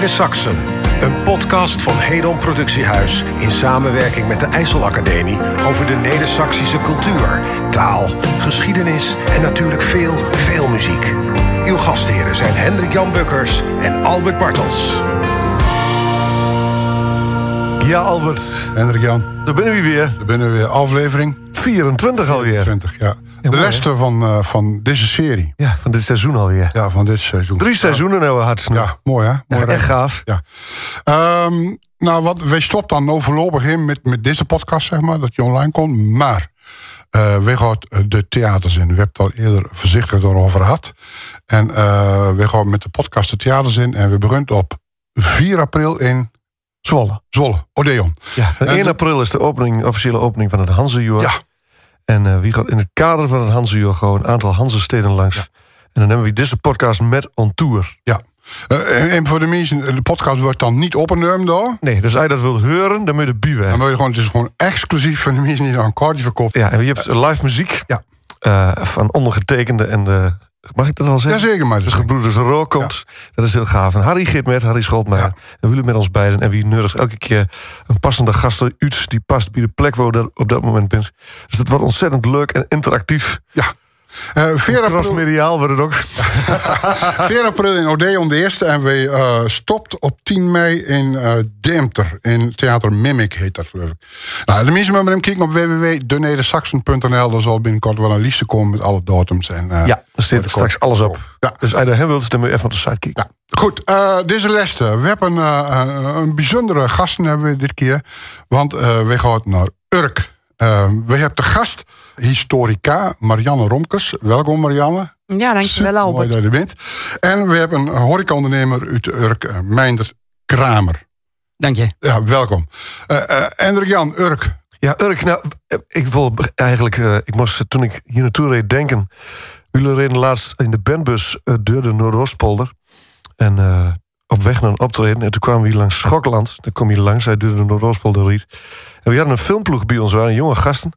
Neder-Saxen. Een podcast van Hedon Productiehuis in samenwerking met de IJsselacademie over de Neder-Saxische cultuur, taal, geschiedenis en natuurlijk veel, veel muziek. Uw gastheren zijn Hendrik Jan Bukkers en Albert Bartels. Ja, Albert. Hendrik Jan, Daar binnen we weer. daar binnen we weer aflevering 24 alweer. 20. Ja. De mooi, laatste van, eh, van deze serie. Ja, van dit seizoen alweer. Ja, van dit seizoen. Drie seizoenen hebben we hard Ja, mooi hè? Mooi Ja, echt rijden. gaaf. Ja. Ehm, nou, wat, wij stopt dan nou voorlopig in met, met deze podcast, zeg maar, dat je online komt. Maar eh we gaan de theaters in. We hebben het al eerder voorzichtig erover gehad. En eh we gaan met de podcast de theaters in. En we beginnen op 4 april in Zwolle. Zwolle, Odeon. Ja, en En 1 de- april is de opening, officiële opening van het Hanzejuur. Ja. En eh, wie gaat in het kader van het Hanzejuur gewoon een aantal Hanzesteden langs. En dan hebben we deze podcast met on tour. Ja. Eh, en, en voor de mensen, de podcast wordt dan niet opgenomen door. Nee, dus als je dat wilt horen, dan moet je de buwen. Dan moet je gewoon, het is gewoon exclusief voor de mensen die dan een kaartje verkopen. Ja, en je hebt live muziek Ja. eh, van ondergetekende en de... Mag ik dat al zeggen? Jazeker, maar De dat is gebroeders Rook komt. Dat is heel gaaf. En Harry Git met, Harry Scholtmeijer. Ja. En jullie met ons beiden. En wie nodigt elke keer een passende gast uit... die past bij de plek waar je op dat moment bent. Dus het wordt ontzettend leuk en interactief. Ja. Eh 4 april, Crossmediaal wordt het ook. 4 april in Odeon de eerste. En we eh stopt op 10 mei in eh Deemter. In Theater Mimic heet dat geloof ik. Nou, de mensen moeten hem kijken op www.denedersaxen.nl. Daar zal binnenkort wel een lijstje komen met alle datums. En, eh, Ja, er zit straks alles op. Ja. Dus als je daar wilt, dan moet je even op de site kijken. Ja, goed. eh, deze leste. We hebben eh, een, een bijzondere gasten hebben we dit keer. Want eh, we gaan naar Urk. Eh, we hebben de gast, historica Marianne Romkes. Welkom Marianne. Ja, dankjewel Mooi Albert. dat je er bent. En we hebben een horecaondernemer uit Urk, eh, Meindert Kramer. Dank je. Ja, welkom. Eh eh, Hendrik Jan, Urk. Ja, Urk, nou, ik wil eigenlijk, eh, ik moest toen ik hier naartoe reed denken. Jullie reden laatst in de bandbus door de Noordoostpolder. En eh, op weg naar een optreden. En toen kwamen we hier langs Schokland. Dan kom je langs uit de Noordoostpolder riet. En we hadden een filmploeg bij ons, waren jonge gasten.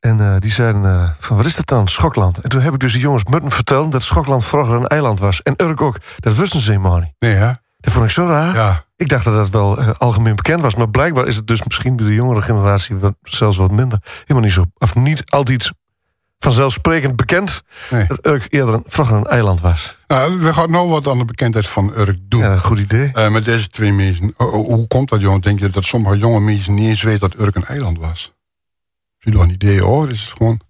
En eh, die zeiden eh, van, wat is dat dan, Schokland? En toen heb ik dus de jongens moeten vertellen dat Schokland vroeger een eiland was. En Urk ook. Dat wisten ze helemaal niet. Nee, hè? Dat vond ik zo raar. Ja. Ik dacht dat dat wel eh, algemeen bekend was. Maar blijkbaar is het dus misschien bij de jongere generatie wat, zelfs wat minder. Helemaal niet zo. Of niet altijd vanzelfsprekend bekend. Nee. Dat Urk eerder een, vroeger een eiland was. Nou, we gaan nou wat aan de bekendheid van Urk doen. Ja, een goed idee. Eh, met deze twee mensen. Oh, oh, hoe komt dat, jongen? Denk je dat sommige jonge mensen niet eens weten dat Urk een eiland was? Heb je nog een idee, hoor? Het is gewoon...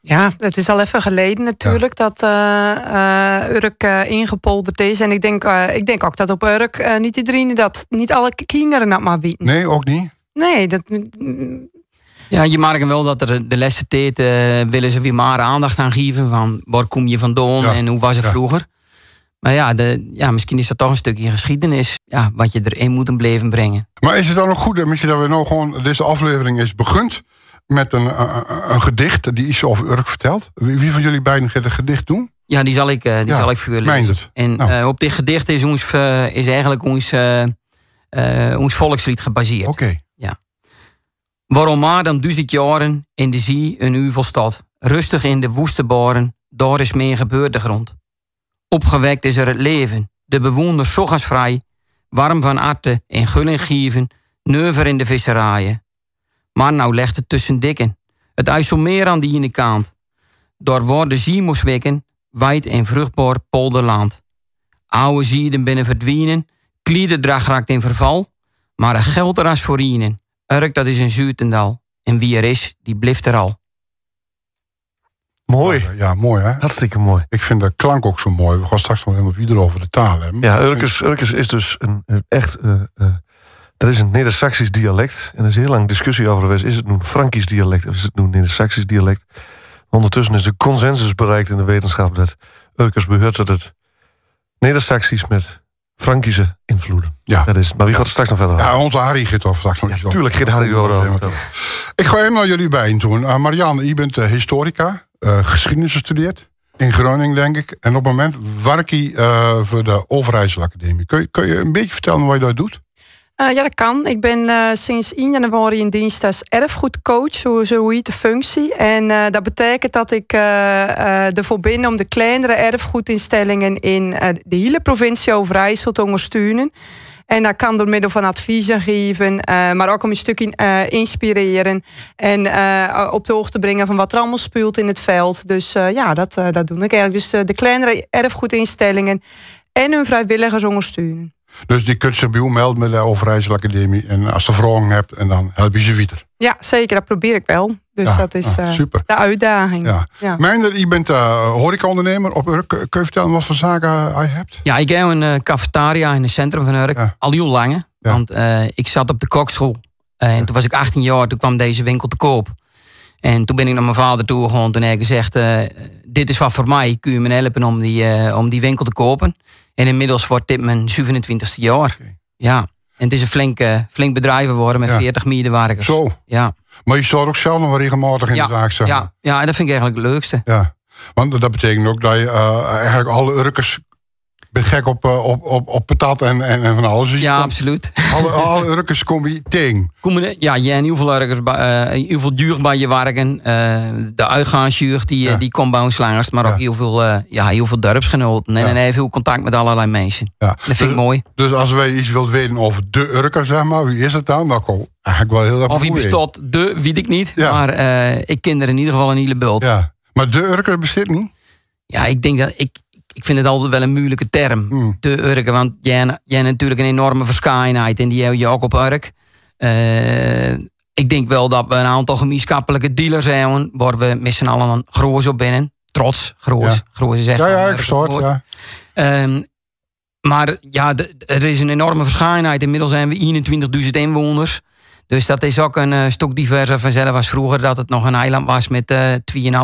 Ja, het is al even geleden natuurlijk dat eh, eh, Urk ingepolderd is. En ik denk, eh, ik denk ook dat op Urk niet iedereen dat, niet alle kinderen dat maar weten. Nee, ook niet? Nee, dat, Ja, je merkt wel dat er de laatste tijd eh, willen ze weer maar aandacht aan geven. Van waar kom je vandaan Ja, en hoe was het ja. vroeger. Maar ja, de, ja, misschien is dat toch een stukje geschiedenis. Ja, wat je erin moet blijven brengen. Maar is het dan nog goed, misschien dat we nou gewoon... Deze aflevering is begund met een, een, een gedicht die iets over Urk vertelt. Wie, wie van jullie beiden gaat een gedicht doen? Ja, die zal ik, eh, die Ja, zal ik voor het? En Nou. eh, op dit gedicht is, ons, is eigenlijk ons, ons volkslied gebaseerd. Oké. Waarom maar dan duizend jaren in de zee een uur volstad. Rustig in de woeste baren, daar is meer gebeurd de grond. Opgewekt is er het leven, de bewoners zogas vrij. Warm van arte en gulling gieven, neuver in de visserijen. Maar nou legt het tussen dikken, het IJsselmeer aan die ene kant. Daar wordt de zee moest wekken, wijd en vruchtbaar polderland. Oude zieden binnen verdwijnen, kliedendrag raakt in verval, maar er geldt er als voor ihnen. Urk, dat is een Zuurtendal. En wie er is, die blijft er al. Mooi. Ja, mooi hè? Hartstikke mooi. Ik vind de klank ook zo mooi. We gaan straks nog helemaal weer over de taal hebben. Ja, Urkers, Urkers is dus een, een echt... eh eh, er is een Neder-Saxisch dialect. En er is heel lang discussie over geweest. Is het nu een Frankisch dialect of is het nu een Neder-Saxisch dialect? Ondertussen is de consensus bereikt in de wetenschap... dat Urkers behoort tot het Neder-Saxisch met Frankische invloeden. Ja. Dat is, maar wie gaat er straks nog verder? Ja, onze Harry gaat over straks nog iets over. Tuurlijk gaat Harry. Ja, maar- Ik ga even naar jullie bijen doen. Uh, Marianne, je bent eh, historica, eh, geschiedenis gestudeerd. In Groningen, denk ik. En op het moment werk je eh, voor de Overijsselacademie. Kun je, kun je een beetje vertellen wat je daar doet? Uh, ja, dat kan. Ik ben uh, sinds 1 januari in dienst als erfgoedcoach, zo, zo heet de functie. En uh, dat betekent dat ik ervoor ben om de kleinere erfgoedinstellingen in de hele provincie Overijssel te ondersteunen. En dat kan door middel van adviezen geven, maar ook om een stukje inspireren. En op de hoogte brengen van wat er allemaal speelt in het veld. Dus ja, dat, dat doe ik eigenlijk. Dus de kleinere erfgoedinstellingen en hun vrijwilligers ondersteunen. Dus die kunt zich bij u melden met de Overijssel Academie. En als je vragen hebt, en dan help je ze verder. Ja, zeker. Dat probeer ik wel. Dus dat is ah, super. de uitdaging. Ja. Ja. Mijnder, je bent uh, horecaondernemer op Urk. Kun je vertellen wat voor zaken je hebt? Ja, ik heb een uh, cafetaria in het centrum van Urk. Al heel lang. Want uh, ik zat op de kokschool. en toen was ik 18 jaar. Toen kwam deze winkel te koop. En toen ben ik naar mijn vader toe gegaan. Toen heb ik gezegd, dit is wat voor mij. Kun je me helpen om die, om die winkel te kopen? En inmiddels wordt dit mijn 27e jaar. Ja. En het is een flink, flink bedrijf geworden met 40 medewerkers. Zo. Ja. Maar je staat ook zelf nog wel regelmatig in de zaak, zeg Ja, ja, en dat vind ik eigenlijk het leukste. Ja. Want dat betekent ook dat je uh, eigenlijk alle Urkers ben gek op, eh, op, op, op patat en, en, en van alles. Dus ja, absoluut. Alle, alle Urkers kom je tegen. Ja, jij en heel veel Urkers, uh, heel veel duur bij je werken. Uh, de uitgaansjuur, die, die komt bij ons langs. Maar ook heel veel, ja, heel veel dorpsgenoten. En, ja. en heel veel contact met allerlei mensen. Dat vind ik dus, mooi. Dus als wij iets wilt weten over de Urker, zeg maar, wie is het dan? Dan kom eigenlijk wel heel erg Of wie bestaat de, weet ik niet. Maar ik ken er in ieder geval een hele bult. Ja. Maar de Urker bestaat niet? Ja, ik denk dat... Ik, ik vind het altijd wel een moeilijke term. Hmm. Te urken, want jij, jij natuurlijk een enorme verscheidenheid en die heb je ook op Urk. Uh, ik denk wel dat we een aantal gemeenschappelijke dealers zijn, waar we met z'n allen groot op binnen. Trots, groot. Ja. Is echt. Ja, ja, ik verstoord, ja. Um, maar ja, er is een enorme verscheidenheid. Inmiddels zijn we 21.000 inwoners. Dus dat is ook een uh, stuk diverser vanzelf als vroeger dat het nog een eiland was met uh,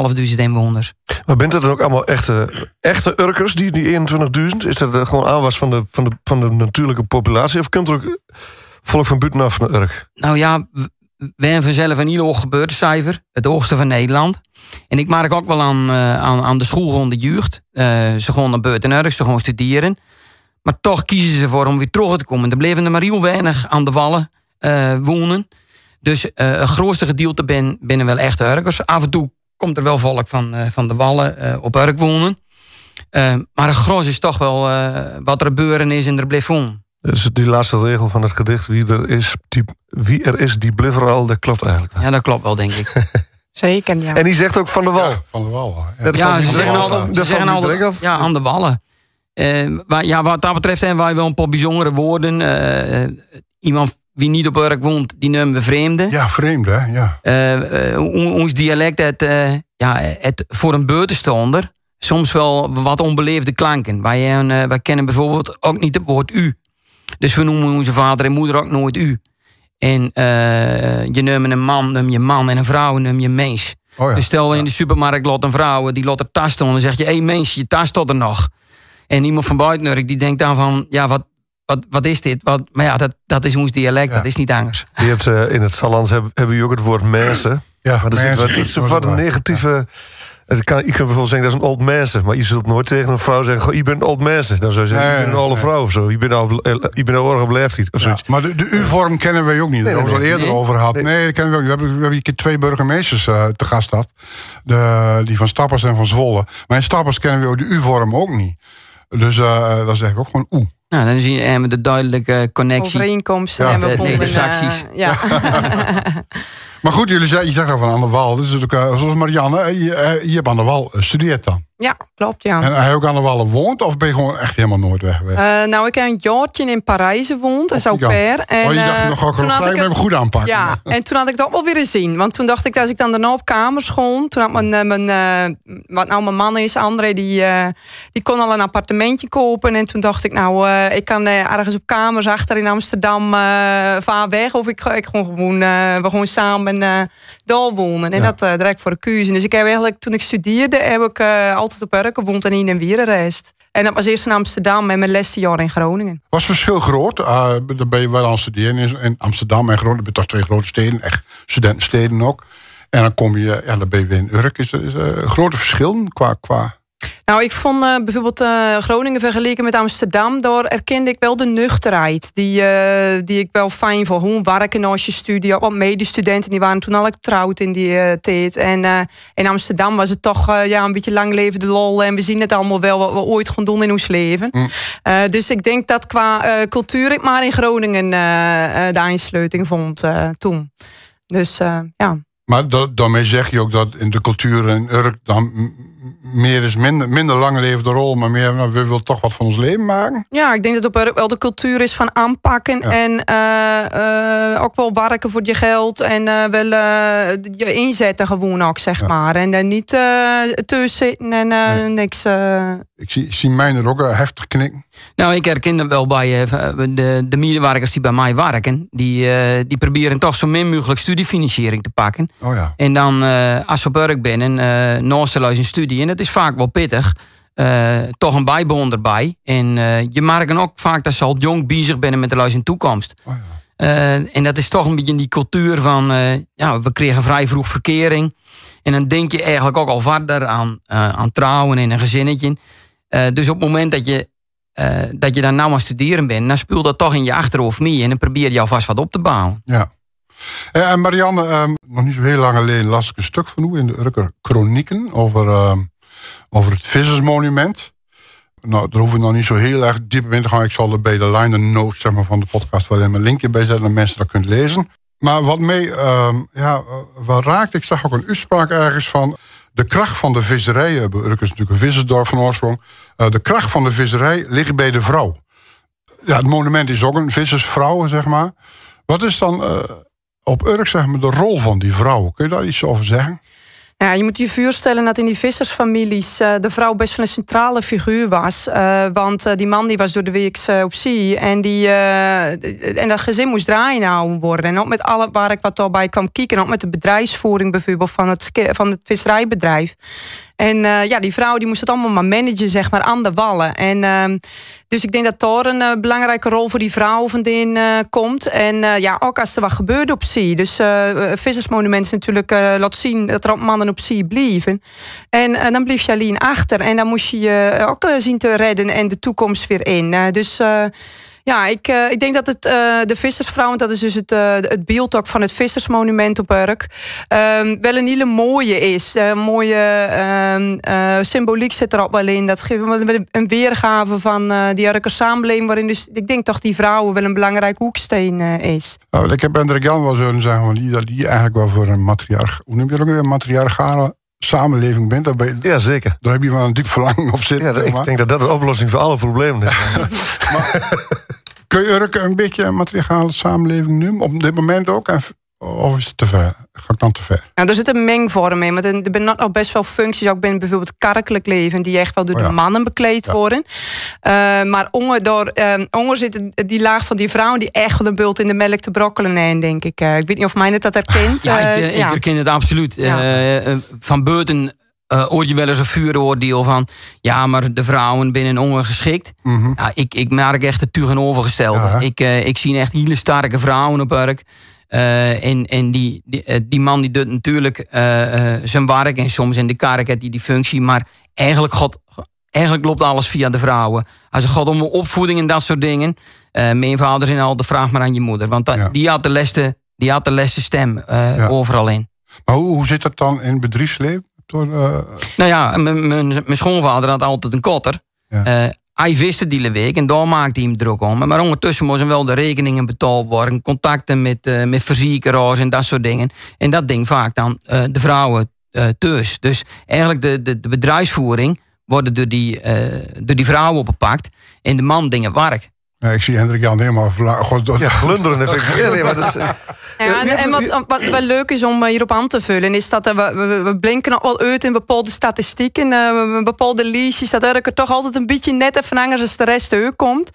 2.500 inwoners. Maar bent het dan ook allemaal echte, echte Urkers, die, die 21.000? Is dat gewoon aanwas van de, van, de, van de natuurlijke populatie? Of kunt er ook volk van buitenaf naar Urk? Nou ja, wij hebben vanzelf een heel hoog gebeurtecijfer. Het hoogste van Nederland. En ik maak ook wel aan, uh, aan, aan de schoolronde jeugd. Uh, ze gaan naar buiten Urk, ze gaan studeren. Maar toch kiezen ze voor om weer terug te komen. Er bleven er maar heel weinig aan de wallen wonen. Dus uh, het grootste gedeelte ben, binnen wel echt Urkers. Af en toe komt er wel volk van, uh, van de Wallen op Urk wonen. maar het gros is toch wel wat er gebeuren is in de blijft Dus die laatste regel van het gedicht, wie er is, die, wie er is, die blijft er al, dat klopt eigenlijk. Ja, dat klopt wel, denk ik. Zeker, ja. En die zegt ook van de wal. Ja, van de wal. Ja, ja ze zeggen altijd, ze zeggen altijd ja, aan de wallen. Uh, ja, wat dat betreft zijn wij wel een paar bijzondere woorden. Uh, iemand wie niet op Urk woont, die noemen we vreemde. Ja, vreemde, ja. Uh, ons dialect, het, uh, ja, het voor een buitenstaander, soms wel wat onbeleefde klanken. Wij, wij kennen bijvoorbeeld ook niet het woord u. Dus we noemen onze vader en moeder ook nooit u. En je neemt een man, neem je man en een vrouw neem je mens. Oh ja. Dus stel in de supermarkt lot een vrouw, die lot er tas stond, dan zeg je, hé hey, mens, je tas tot er nog. En iemand van buiten die denkt dan van, ja, wat, wat, wat is dit? Wat, maar ja, dat, dat is ons dialect, dat is niet anders. Je hebt, uh, in het Sallands hebben, hebben ook het woord mensen. Ja, maar er zit wat iets van een negatieve... Ja. Ik, kan, ik kan bijvoorbeeld zeggen, dat is een old mensen. Maar je zult nooit tegen een vrouw zeggen, goh, je bent old mensen. Dan zou je zeggen, je bent een oude vrouw of zo. Je bent al, je bent al ja, maar de, de U-vorm kennen wij ook niet. Daar hebben we het al eerder over gehad. Nee, dat kennen we ook niet. We hebben, we hebben keer twee burgemeesters uh, te gast gehad. De, die van Stappers en van Zwolle. Maar in Stappers kennen we ook de U-vorm ook niet. Dus uh, dat is eigenlijk ook gewoon oe. Nou, dan zien we de duidelijke connectie. Overeenkomsten ja. hebben we gevonden. De uh, ja. maar goed, jullie zeggen, je zegt al van aan de wal. Dus ook, uh, zoals Marianne, je, je hebt aan de wal gestudeerd dan. Ja, klopt, ja. En hij ook aan de Wallen woont of ben je gewoon echt helemaal nooit weg geweest? Uh, nou, ik heb een jaartje in Parijs gewoond, als au pair. En, oh, je dacht, nog ook gelijk met hem goed aanpakken. Ja, en toen had ik dat wel weer zien. Want toen dacht ik, als ik dan daarna op kamer schoon... toen had mijn, eh, mijn uh, wat nou mijn man is, André, die, uh, die kon al een appartementje kopen. En toen dacht ik, nou, ik kan ergens op kamers achter in Amsterdam vaar weg. Of ik, ik gewoon gewoon, we gewoon samen daar wonen. En ja. dat direct voor de keuze. Dus ik heb eigenlijk, toen ik studeerde, heb ik altijd op werk gewoond en in een wierenreist. En dat was eerst in Amsterdam en mijn laatste jaar in Groningen. Was het verschil groot? Uh, dan ben je wel aan studeren in Amsterdam en Groningen. Dat twee grote steden, echt studentensteden ook. En dan kom je, ja, dan ben je weer in Urk. Is er een grote verschil qua, qua Nou, ik vond uh, bijvoorbeeld uh, Groningen vergeleken met Amsterdam, daar erkende ik wel de nuchterheid. Die, uh, die ik wel fijn voor hoe werken als je studie. Want medestudenten die waren toen al getrouwd in die tijd. En in Amsterdam was het toch ja, een beetje lang leven de lol. En we zien het allemaal wel wat we ooit gaan doen in ons leven. Mm. dus ik denk dat qua cultuur ik maar in Groningen de aansluiting vond toen. Dus ja. Maar daarmee zeg je ook dat in de cultuur in Urk dan meer is minder, minder lang levende rol, maar meer nou, we willen toch wat van ons leven maken. Ja, ik denk dat het ook wel de cultuur is van aanpakken en uh, ook wel werken voor je geld en uh, wel je inzetten gewoon ook, zeg maar. En dan niet tussen zitten en nee. niks. Ik zie, zie mij er ook heftig knikken. Nou, ik herken het wel bij de, de medewerkers die bij mij werken. Die, die proberen toch zo min mogelijk studiefinanciering te pakken. Oh ja. En dan, als ze op werk ben en uh, naast een studie, en dat is vaak wel pittig. Uh, toch een bijboon erbij. En uh, je merkt ook vaak dat ze al jong bezig zijn met de luis in toekomst. Oh ja. uh, en dat is toch een beetje die cultuur van... ja, we kregen vrij vroeg verkering. En dan denk je eigenlijk ook al verder aan, aan trouwen en een gezinnetje. dus op het moment dat je, dat je dan nou aan studeren bent... dan speelt dat toch in je achterhoofd mee. En dan probeer je alvast wat op te bouwen. Ja. En Marianne, um, nog niet zo heel lang geleden las ik een stuk van u in de Urker Chronieken over, uh, over het Vissersmonument. Nou, daar hoeven we nog niet zo heel erg diep in te gaan. Ik zal er bij de liner notes zeg maar, van de podcast wel een linkje bij zetten, dat mensen dat kunnen lezen. Maar wat mij uh, ja, wat raakt, ik zag ook een uitspraak ergens van de kracht van de visserij. Urk is natuurlijk een vissersdorp van oorsprong. De kracht van de visserij ligt bij de vrouw. Ja, het monument is ook een vissersvrouw, zeg maar. Wat is dan op Urk zeg maar, de rol van die vrouw. Kun je daar iets over zeggen? Ja, je moet je voorstellen dat in die vissersfamilies uh, de vrouw best wel een centrale figuur was. Uh, want uh, die man die was door de week op zee. En, die, en dat gezin moest draaien nou worden. En ook met alle waar ik wat daarbij kwam kijken. Ook met de bedrijfsvoering bijvoorbeeld van het, van het visserijbedrijf. En ja, die vrouw die moest het allemaal maar managen, zeg maar, aan de wallen. En ehm, dus ik denk dat daar een uh, belangrijke rol voor die vrouw van uh, komt. En uh, ja, ook als er wat gebeurt op zee. Dus Vissersmonument is natuurlijk laat zien dat er mannen op zee blijven. En dan bleef je alleen achter. En dan moest je je ook zien te redden en de toekomst weer in. dus ja, ik, uh, ik denk dat het, uh, de vissersvrouw, dat is dus het, uh, het beeld ook van het vissersmonument op Urk, um, wel een hele mooie is. Een mooie um, symboliek zit er ook wel in. Dat geeft een weergave van die Urker samenleving, waarin dus, ik denk toch die vrouwen wel een belangrijk hoeksteen is. Nou, ik heb Hendrik Jan wel zullen zeggen, die, dat die eigenlijk wel voor een matriarch, hoe noem je dat ook weer, matriarchale samenleving bent. Ben ja, zeker. daar heb je wel een diep verlangen op zitten. Ja, Ik denk dat dat de oplossing voor alle problemen is. maar, kun je Urk een beetje een matriarchale samenleving nu? Op dit moment ook? En, of is het te ver? Ga ik dan te ver? Ja, er zit een mengvorm in. Want er zijn nog best wel functies, ook binnen bijvoorbeeld kerkelijk leven, die echt wel door oh de mannen bekleed worden. Uh, maar onder, door, uh, zit die laag van die vrouwen die echt wel een bult in de melk te brokkelen in, denk ik. Uh, ik weet niet of mij het dat herkent. ja, ik, ik herken het absoluut. van Beurten uh, hoor je wel eens een vuuroordeel van... ja, maar de vrouwen binnen ongeschikt. Mm ja, ik, ik merk echt het tegenovergestelde. Ja. Ik, uh, ik zie echt hele sterke vrouwen op werk. Uh, en en die, die, die, man die doet natuurlijk zijn werk... en soms in de kerk heeft hij die functie... maar eigenlijk, God, eigenlijk loopt alles via de vrouwen. Als het gaat om opvoeding en dat soort dingen... mijn vader zijn al de vraag maar aan je moeder. Want ja. die, had de leste, die had de leste stem overal in. Maar hoe, hoe zit dat dan in het bedrijfsleven? Door, uh... Nou ja, mijn schoonvader had altijd een kotter. Ja. Uh, hij wist het week en daar maakte hij hem druk om. Maar ondertussen moesten wel de rekeningen betaald worden. Contacten met, uh, met verzekeraars en dat soort dingen. En dat ding vaak dan uh, de vrouwen thuis. Dus eigenlijk de, de, de bedrijfsvoering worden door die, door die vrouwen opgepakt. En de man dingen werk. Ja, ik zie Hendrik Jan helemaal God, Ja, glunderen. Vind ik. Nee, maar dat is, ja, en, wat, wat wel leuk is om hierop aan te vullen, is dat we, we, we blinken nog wel uit in bepaalde statistieken, uh, bepaalde lijstjes, dat er toch altijd een beetje net even anders als de rest uit komt.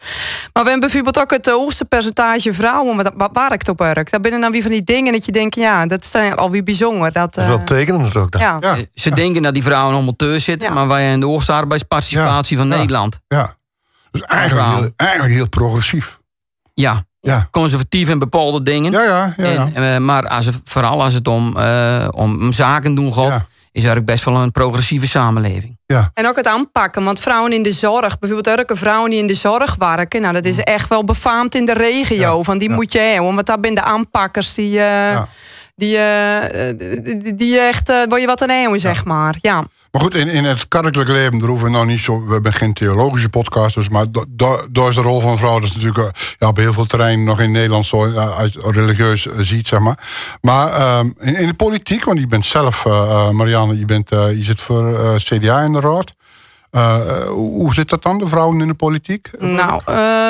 Maar we hebben bijvoorbeeld ook het hoogste percentage vrouwen wat, wat werkt op werk. Dat binnen dan weer van die dingen dat je denkt, ja, dat is alweer bijzonder. Dat, uh, is wel tekenend ook. Dan. Ja. ja. Ze denken dat die vrouwen allemaal thuis zitten, maar wij in de hoogste arbeidsparticipatie van Nederland. Ja. Dus eigenlijk heel, eigenlijk heel progressief. Ja, ja. conservatief in bepaalde dingen. Ja, ja, ja, en, uh, maar als het, vooral als het om, uh, om zaken doen gaat. is eigenlijk best wel een progressieve samenleving. Ja. En ook het aanpakken, want vrouwen in de zorg, bijvoorbeeld elke vrouwen die in de zorg werken, nou dat is echt wel befaamd in de regio. Ja, Van die ja. moet je hebben, want daar zijn de aanpakkers die, eh, die, eh, die, die echt, eh waar je wat aan hebben, zeg maar. Ja. Maar goed, in, in het kerkelijk leven, daar hoeven we nou niet zo. We hebben geen theologische podcast, dus, maar daar is de rol van vrouw. Dat is natuurlijk eh, ja, op heel veel terreinen nog in Nederland zo eh, als religieus eh, ziet, zeg maar. Maar ehm, in, in de politiek, want je bent zelf, Marianne, je, bent, je zit voor CDA in de raad. Hoe zit dat dan, de vrouwen in de politiek? Nou,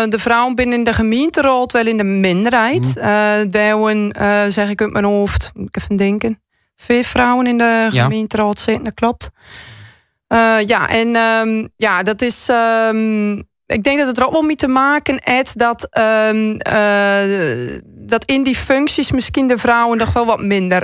de vrouwen binnen de gemeenteraad wel in de minderheid. Mm. Eh, zeg ik uit mijn hoofd, moet ik even denken. Vier vrouwen in de Ja. gemeenteraad zitten, dat klopt. Eh, ja, en ehm, ja, dat is. ehm, ik denk dat het er ook wel mee te maken heeft dat, ehm, eh, dat in die functies misschien de vrouwen nog wel wat minder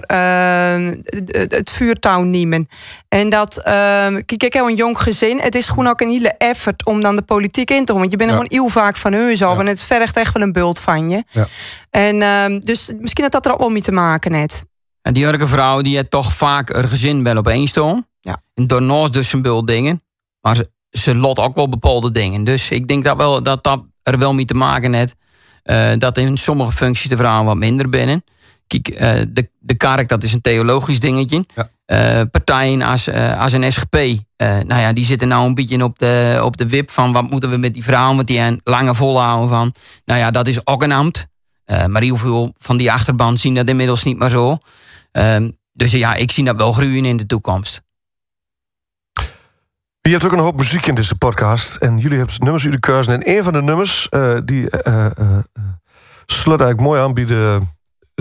het, vuurtouw nemen. En dat, ehm, kijk, ik heb een jong gezin. Het is gewoon ook een hele effort om dan de politiek in te gaan. Want je bent er gewoon heel vaak van heus af. Ja. En het vergt echt wel een bult van je. Ja. En dus misschien dat dat er ook wel mee te maken heeft. En die Urke vrouw die heeft toch vaak haar gezin wel op één staan. Ja. En daarnaast dus een bul dingen. Maar ze, ze lot ook wel bepaalde dingen. Dus ik denk dat wel, dat, dat er wel mee te maken heeft. eh, dat in sommige functies de vrouwen wat minder binnen. Kijk, eh, de, de kerk dat is een theologisch dingetje. Ja. Eh, partijen als, als een SGP, nou ja, die zitten nou een beetje op de, op de wip van wat moeten we met die vrouwen, want die een lange volhouden van. Nou ja, dat is ook een ambt. Maar heel veel van die achterban zien dat inmiddels niet meer zo. Ehm, dus ja, ik zie dat wel groeien in de toekomst. Je hebt ook een hoop muziek in deze podcast. En jullie hebben nummers de keuze. En een van de nummers eh, die eh, eh, sluit eigenlijk mooi aan bij de,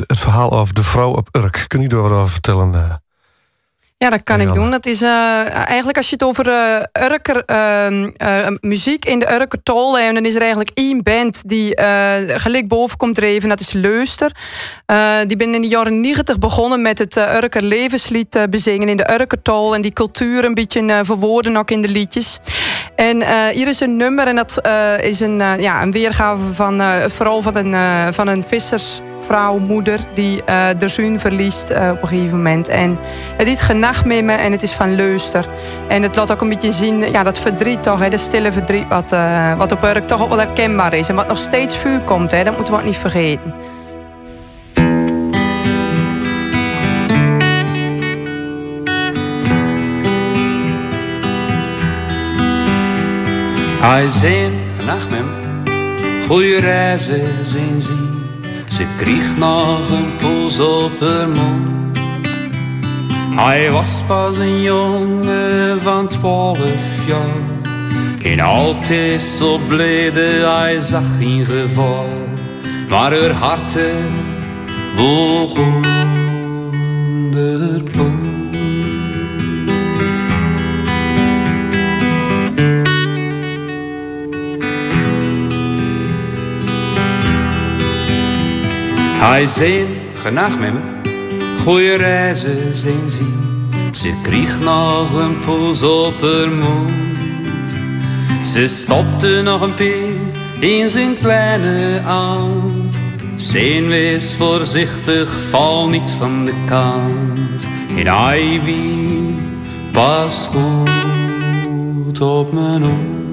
het verhaal over de vrouw op Urk. Kun je daar wat over vertellen? Ja, dat kan ik doen. Dat is eh, eigenlijk als je het over eh Urker, ehm, eh, muziek in de Urker tol hebt, dan is er eigenlijk één band die gelijk boven komt dreven. Dat is Leuster. Die ben in de jaren 90 begonnen met het Urker levenslied bezingen in de Urker tol en die cultuur een beetje verwoorden ook in de liedjes. En eh, hier is een nummer en dat eh, is een, eh, ja, een weergave van het verhaal van een, van een vissersvrouw, moeder, die de zoon verliest op een gegeven moment. En het is genacht met me en het is van Leuster. En het laat ook een beetje zien, ja, dat verdriet toch, hè, dat stille verdriet, wat, wat op Urk toch wel herkenbaar is. En wat nog steeds vuur komt, hè, dat moeten we ook niet vergeten. Hij zijn nacht met goeie reizen zijn ze. Ze kreeg nog een poes op haar mond. Hij was pas een jongen van twaalf jaar. En altijd zo blijde, hij zag geen geval. Maar haar hart woog onder Hij zijn genacht met me, goeie reizen zijn ze. Ze kreeg nog een poes op haar mond. Ze stopte nog een peer in zijn kleine hand. Zijn wees voorzichtig, val niet van de kant. En Ivy pas goed op mijn oor.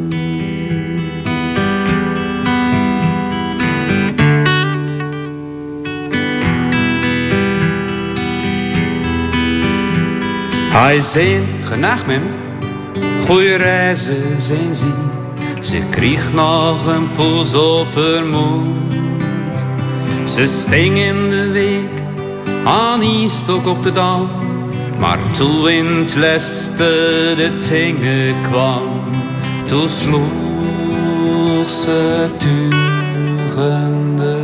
Hij zijn genacht met me, goeie reizen zijn ze. Ze kreeg nog een poes op haar mond. Ze sting in de week, aan stok op de dam. Maar toen in het leste de dingen kwam, toen sloeg ze tugende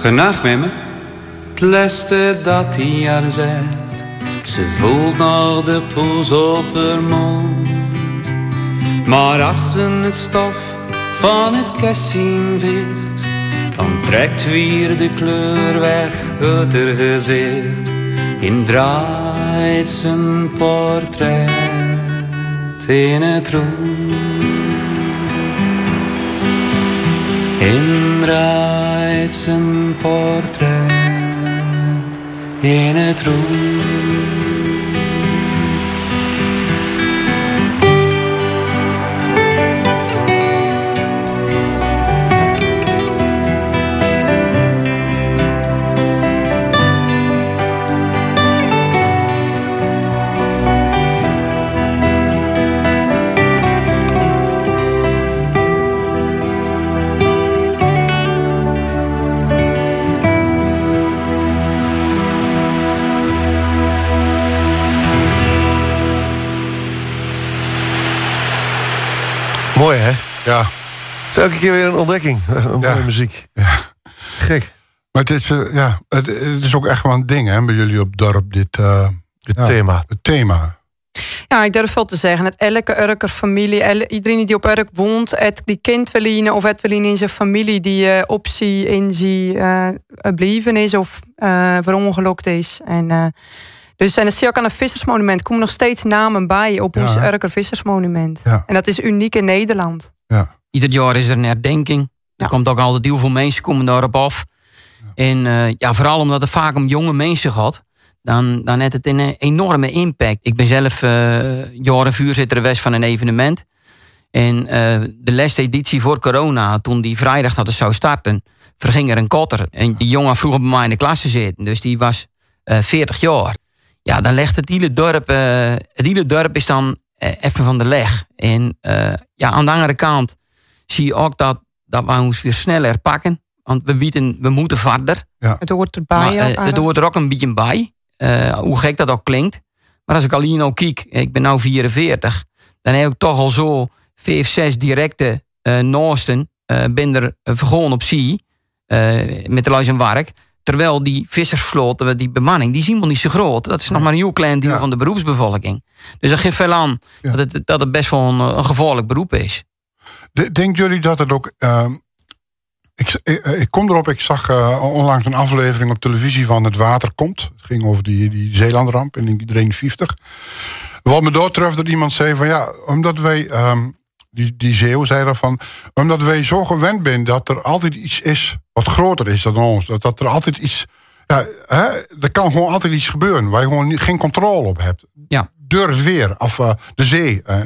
Genacht met me, het dat hij aan zegt. Ze voelt nog de poes op haar mond. Maar als ze het stof van het kassin veegt, dan trekt weer de kleur weg uit haar gezicht. In draait zijn portret in het rond. In draait zijn portret in het rond. Mooi, hè? Ja. Het is elke keer weer een ontdekking. Een mooie muziek. ja. Gek. Maar het is, eh, ja, het, het is ook echt wel een ding, hè, bij jullie op het dorp, dit eh, Het ja, thema. Het thema. Ja, ik durf wel te zeggen. Dat elke Urker familie, iedereen die op Urk woont, het die kind willen of het willen in zijn familie die eh, optie in zijn eh blijven is of eh verongelukt is. En, eh, dus en dan zie je ook aan een vissersmonument komen nog steeds namen bij op ons? Urker vissersmonument. Ja. En dat is uniek in Nederland. Ja. Ieder jaar is er een herdenking. Er Ja. komt ook altijd heel veel mensen komen daarop af. En eh, ja, vooral omdat het vaak om jonge mensen gaat, dan, dan heeft het een enorme impact. Ik ben zelf eh jaren voorzitter geweest van een evenement. En eh, de laatste editie voor corona, toen die vrijdag dat het zou starten, verging er een kotter. En die jongen vroeger bij mij in de klas te zitten, dus die was eh 40 jaar. Ja, dan legt het hele dorp, eh, het hele dorp is dan eh, even van de leg. En eh, ja, aan de andere kant zie je ook dat, dat we ons weer sneller pakken. Want we weten, we moeten verder. Het hoort erbij. Maar, het hoort er ook een beetje bij. eh, hoe gek dat ook klinkt. Maar als ik al hier nou kijk, ik ben nu 44. Dan heb ik toch al zo vijf, zes directe eh naasten. eh ben er vergonnen op zee. eh, met de luis en werk. Terwijl die vissersvloot, die bemanning, die is helemaal niet zo groot. Dat is nog maar een heel klein deel Ja. van de beroepsbevolking. Dus dat geeft veel aan Ja. dat, het, dat het best wel een, een gevaarlijk beroep is. De- Denken jullie dat het ook. ehm, ik, ik, ik kom erop, ik zag eh, onlangs een aflevering op televisie van Het Water Komt. Het ging over die, die Zeelandramp in 1950. Wat me doortreft dat iemand zei van ja, omdat wij. ehm, die, die zeeuw zei daarvan. Omdat wij zo gewend zijn dat er altijd iets is wat groter is dan ons. Dat, dat er altijd iets. Ja, hè, er kan gewoon altijd iets gebeuren waar je gewoon niet, geen controle op hebt. Ja. Door het weer of eh, de zee. eh,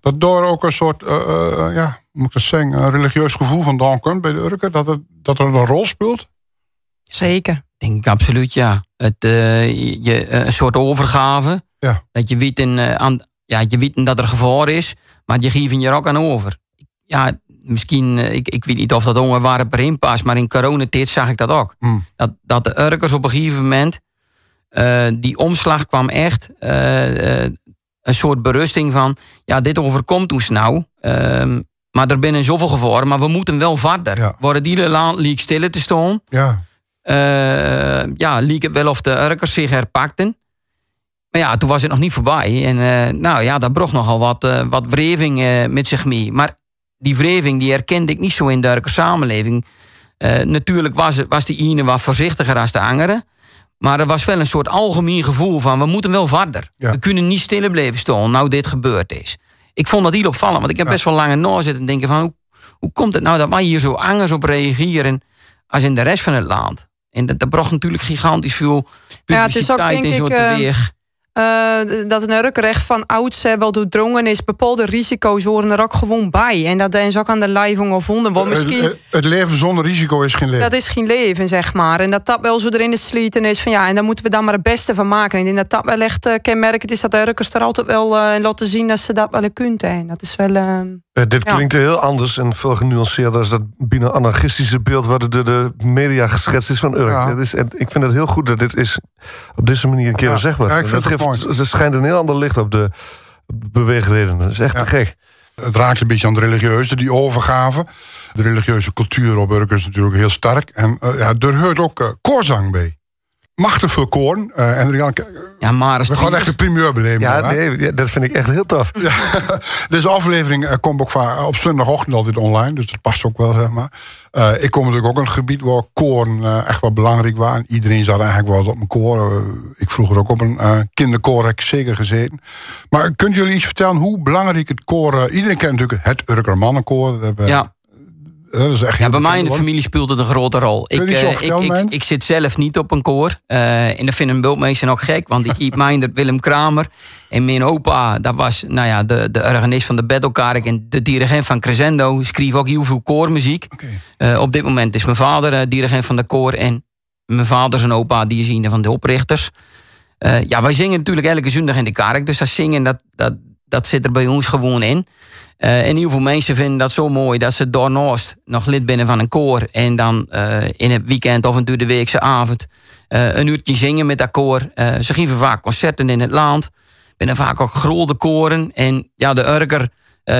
dat door ook een soort, eh, eh, ja, hoe moet ik dat zeggen, een religieus gevoel vandaan komt bij de Urker. Dat het, dat er een rol speelt. Zeker. Denk ik absoluut, ja. Het, eh, je, een soort overgave. Ja. Dat je weet, in, aan, ja, je weet dat er gevaar is, maar je geeft je er ook aan over. Ja, misschien, eh, ik, ik weet niet of dat onderwerp erin past, maar in coronatijd zag ik dat ook. Mm. Dat, dat de Urkers op een gegeven moment, eh, die omslag kwam echt, eh, een soort berusting van, ja, dit overkomt ons nou. ehm, maar er binnen zoveel gevaren, maar we moeten wel verder. Ja. Worden die land liek stille te staan? Ja, ja, liep het wel of de Urkers zich herpakten. Maar ja, toen was het nog niet voorbij. En eh, nou ja, dat bracht nogal wat, eh, wat wreving eh, met zich mee. Maar die wreving die herkende ik niet zo in de samenleving. Eh, natuurlijk was, het- was die ene wat voorzichtiger als de andere. Maar er was wel een soort algemeen gevoel van... we moeten wel verder. Ja. We kunnen niet stil blijven staan nou dit gebeurd is. Ik vond dat heel opvallend. Want ik heb Ja. best wel lang na zitten denken van... Hoe, hoe komt het nou dat wij hier zo anders op reageren... als in de rest van het land? En dat, dat bracht natuurlijk gigantisch veel Ja, het is ook, publiciteit denk en zo ik, eh, teweeg. Eh, dat een Urkerrecht van oudsher wel doordrongen is. Bepaalde risico's horen er ook gewoon bij. En dat is ook aan de lijving gevonden. Want misschien... het, het leven zonder risico is geen leven. Dat is geen leven, zeg maar. En dat dat wel zo erin is sliten is van ja, en daar moeten we dan maar het beste van maken. En ik denk dat dat wel echt uh, kenmerkend is dat de Urkers er altijd wel uh, laten zien dat ze dat wel kunnen. En dat is wel. Uh, Uh, dit Ja. klinkt heel anders en veel genuanceerder als dat binnen anarchistische beeld wat door de media geschetst is van Urk. Ja. Dat is, en ik vind het heel goed dat dit is op deze manier een keer Ja. gezegd wordt. Ja, ik vind dat het ze schijnt een heel ander licht op de, de beweegredenen. Dat is echt Ja. te gek. Het raakt een beetje aan het religieuze, die overgave. De religieuze cultuur op Urk is natuurlijk heel sterk. En eh, ja, er hoort ook eh, koorzang bij. Machtig veel koren. Uh, en dan, ja, maar we gaan echt een primeur beleven. Ja, nee, dat vind ik echt heel tof. Ja, deze aflevering uh, komt ook vaak op zondagochtend altijd online. Dus dat past ook wel, zeg maar. Uh, ik kom natuurlijk ook in een gebied waar koren echt wel belangrijk waren. Iedereen zat eigenlijk wel eens op een koor. ik vroeger ook op een kinderkoor, heb ik zeker gezeten. Maar kunt jullie iets vertellen hoe belangrijk het koor... iedereen kent natuurlijk het Urker Mannenkoor. Ja ja, bij mij in de familie speelt het een grote rol. Ik, uh, ik, ik, ik, zit zelf niet op een koor. Uh, en dat vinden bultmeester nog gek. Want ik eet mijnder Willem Kramer. En mijn opa, dat was nou ja, de, de organist van de Battlekark. En de dirigent van Crescendo. Schreef ook heel veel koormuziek. Okay. Uh, op dit moment is mijn vader dirigent van de koor. En mijn vader zijn opa, die is een van de oprichters. ja, wij zingen natuurlijk elke zondag in de kerk. Dus dat zingen, dat, dat, dat zit er bij ons gewoon in. Uh, en heel veel mensen vinden dat zo mooi dat ze daarnaast nog lid binnen van een koor. En dan uh, in het weekend of een de weekse avond uh, een uurtje zingen met dat koor. ze geven vaak concerten in het land. Binnen vaak ook grote koren. En ja, de Urker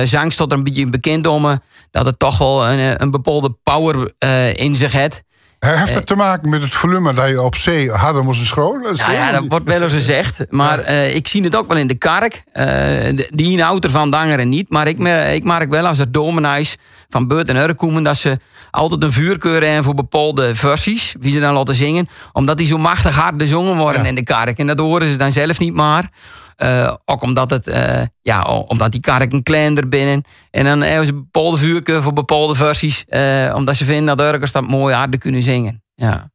zang tot een beetje bekend om dat het toch wel een, een bepaalde power in zich heeft. Heeft het te maken met het volume dat je op zee harder moest schroven? Ja, ja, dat wordt wel eens gezegd. Maar uh, ik zie het ook wel in de kerk. Uh, die houdt ervan dangeren niet. Maar ik, ik merk wel als er dominees van Beurt en Urk komen... dat ze altijd een vuurkeur hebben voor bepaalde versies. Wie ze dan laten zingen. Omdat die zo machtig hard gezongen worden in de kerk. En dat horen ze dan zelf niet maar. Uh, ook omdat, het, uh, ja, omdat die kerken kleiner binnen. En dan hebben ze bepaalde vuurkeur voor bepaalde versies. Uh, omdat ze vinden dat Urkers dat mooi harder kunnen zingen. Ja.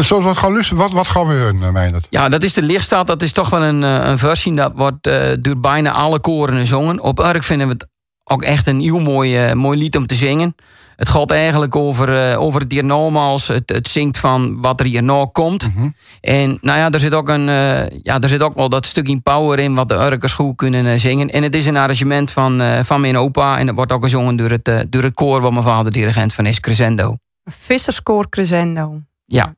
Zoals wat gaan luisteren, wat, wat gaan we horen, Meijnerd? Ja, dat is de lichtstaat. Dat is toch wel een, een versie. Dat wordt door bijna alle koren gezongen. Op Urk vinden we het ook echt een heel mooi, mooi lied om te zingen. Het gaat eigenlijk over, uh, over het hiernamaals. Het, het zingt van wat er hierna komt. Mhm. En nou ja, er zit ook een, uh, ja, er zit ook wel dat stukje power in wat de Urkers goed kunnen uh, zingen. En het is een arrangement van, van mijn opa. En het wordt ook gezongen door het, door het koor waar mijn vader dirigent van is, Crescendo. Visserskoor Crescendo. Ja. Ja,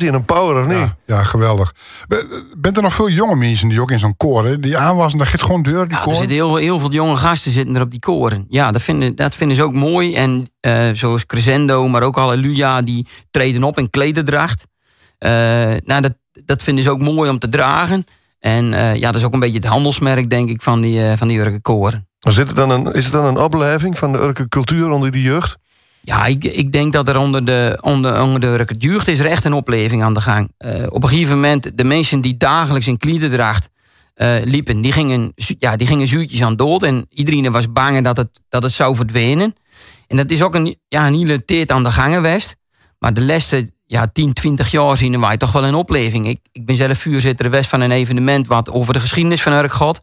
een, wat een passie en een power, of niet? Ja, ja, geweldig. Ben- Bent er nog veel jonge mensen die ook in zo'n koor, hè, die aanwassen, dat gaat gewoon deur, die Ja, er zitten heel, heel veel jonge gasten zitten er op die koren. Ja, dat vinden, dat vinden ze ook mooi. En eh, zoals Crescendo, maar ook Halleluja, die treden op in klederdracht. Eh, nou, dat, dat vinden ze ook mooi om te dragen. En eh, ja, dat is ook een beetje het handelsmerk, denk ik, van die, eh van die Urke koren. Zit er dan een, is het dan een opleving van de Urke cultuur onder die jeugd? Ja, ik, ik denk dat er onder de, onder, onder de jeugd is er echt een opleving aan de gang. Eh, op een gegeven moment, de mensen die dagelijks in klederdracht eh, liepen, die gingen, ja, die gingen zuurtjes aan dood. En iedereen was bang dat het, dat het zou verdwijnen. En dat is ook een, ja, een hele aan de gang geweest. Maar de laatste ja, 10, 20 jaar zien wij toch wel een opleving. Ik, ik ben zelf vuurzitter geweest van een evenement wat over de geschiedenis van Urk gaat.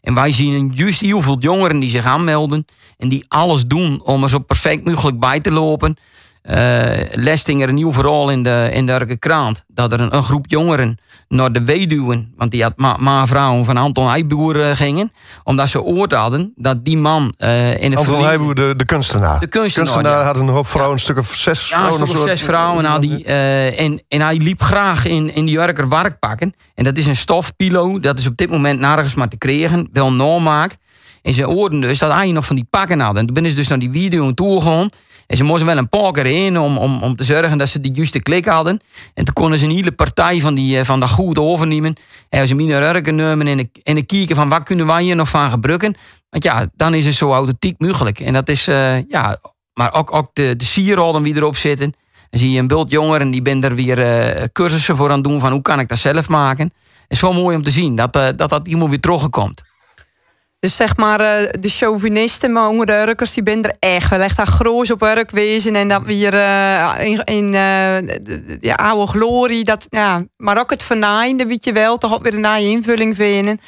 En wij zien juist heel veel jongeren die zich aanmelden. En die alles doen om er zo perfect mogelijk bij te lopen. Eh lesting er een nieuw verhaal in de, in de krant. Dat er een, een groep jongeren naar de weduwen. Want die had ma, ma vrouwen van Anton Heijboer eh, gingen. Omdat ze oord hadden dat die man eh, in het Anton Heijboer, de, de kunstenaar. De kunstenaar, ja. had een hoop vrouwen, een stuk of zes ja, vrouwen. een stuk of zes vrouwen had eh, en, en hij liep graag in, in die Jurker werkpakken. En dat is een stofpilo. Dat is op dit moment nergens maar te krijgen. Wel normaak. En ze hoorden dus dat hij nog van die pakken had. En toen ben ze dus naar die video toe gegaan. En ze moesten wel een paar keer in om, om, om te zorgen dat ze die juiste klik hadden. En toen konden ze een hele partij van, die, eh, van dat goed overnemen. En ze minder Urken nemen en, een- en een kijken van wat kunnen wij hier nog van gebruiken. Want ja, dan is het zo authentiek mogelijk. En dat is, eh, ja, maar ook, ook de, de sierrollen die erop zitten. Dan zie je een bult jongeren die ben er weer eh, cursussen voor aan het doen van hoe kan ik dat zelf maken. Het is wel mooi om te zien dat dat, dat iemand weer terugkomt. Dus zeg maar, eh, de chauvinisten, maar onder de Urkers, die er echt wel echt daar groot op Urk wezen. En dat weer eh, in, in eh, de, de- de oude glorie, dat, ja, maar ook het vernaaien, weet je wel, toch ook weer een naaie invulling vinden.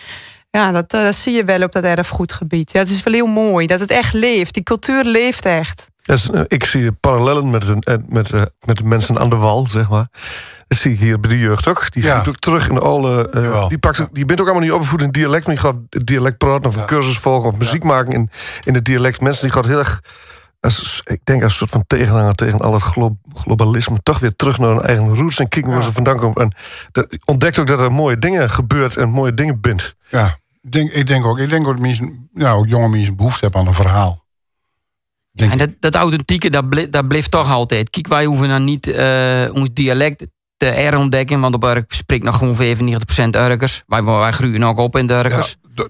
Ja, dat, dat zie je wel op dat erfgoedgebied. Ja, het is wel heel mooi dat het echt leeft. Die cultuur leeft echt. Is, eh, ik zie parallellen met, eh, met, eh, met de mensen aan de wal, zeg maar. Dat zie ik hier bij de jeugd ook. Die Ja. ook terug in alle. Jawel. die, pakt, die bent ook allemaal niet opgevoed in dialect, maar die gaat dialect praten of een cursus volgen of muziek maken in, in het dialect. Mensen die gaat heel erg. Als, ik denk als een soort van tegenhanger tegen al het glo- globalisme, toch weer terug naar hun eigen roots en kijken waar ze vandaan komen. En de- ontdekt ook dat er mooie dingen gebeurt en mooie dingen bindt. Ja, ik denk, ik denk ook. Ik denk ook dat mensen, ja, ook jonge mensen behoefte hebben aan een verhaal. Denk En dat, dat authentieke, dat, dat blijft toch altijd. Kijk, wij hoeven dan niet eh, ons dialect te herontdekken. Want op Urk spreekt nog gewoon 95% Urkers. Wij, wij groeien ook op in de Urkers. Ja,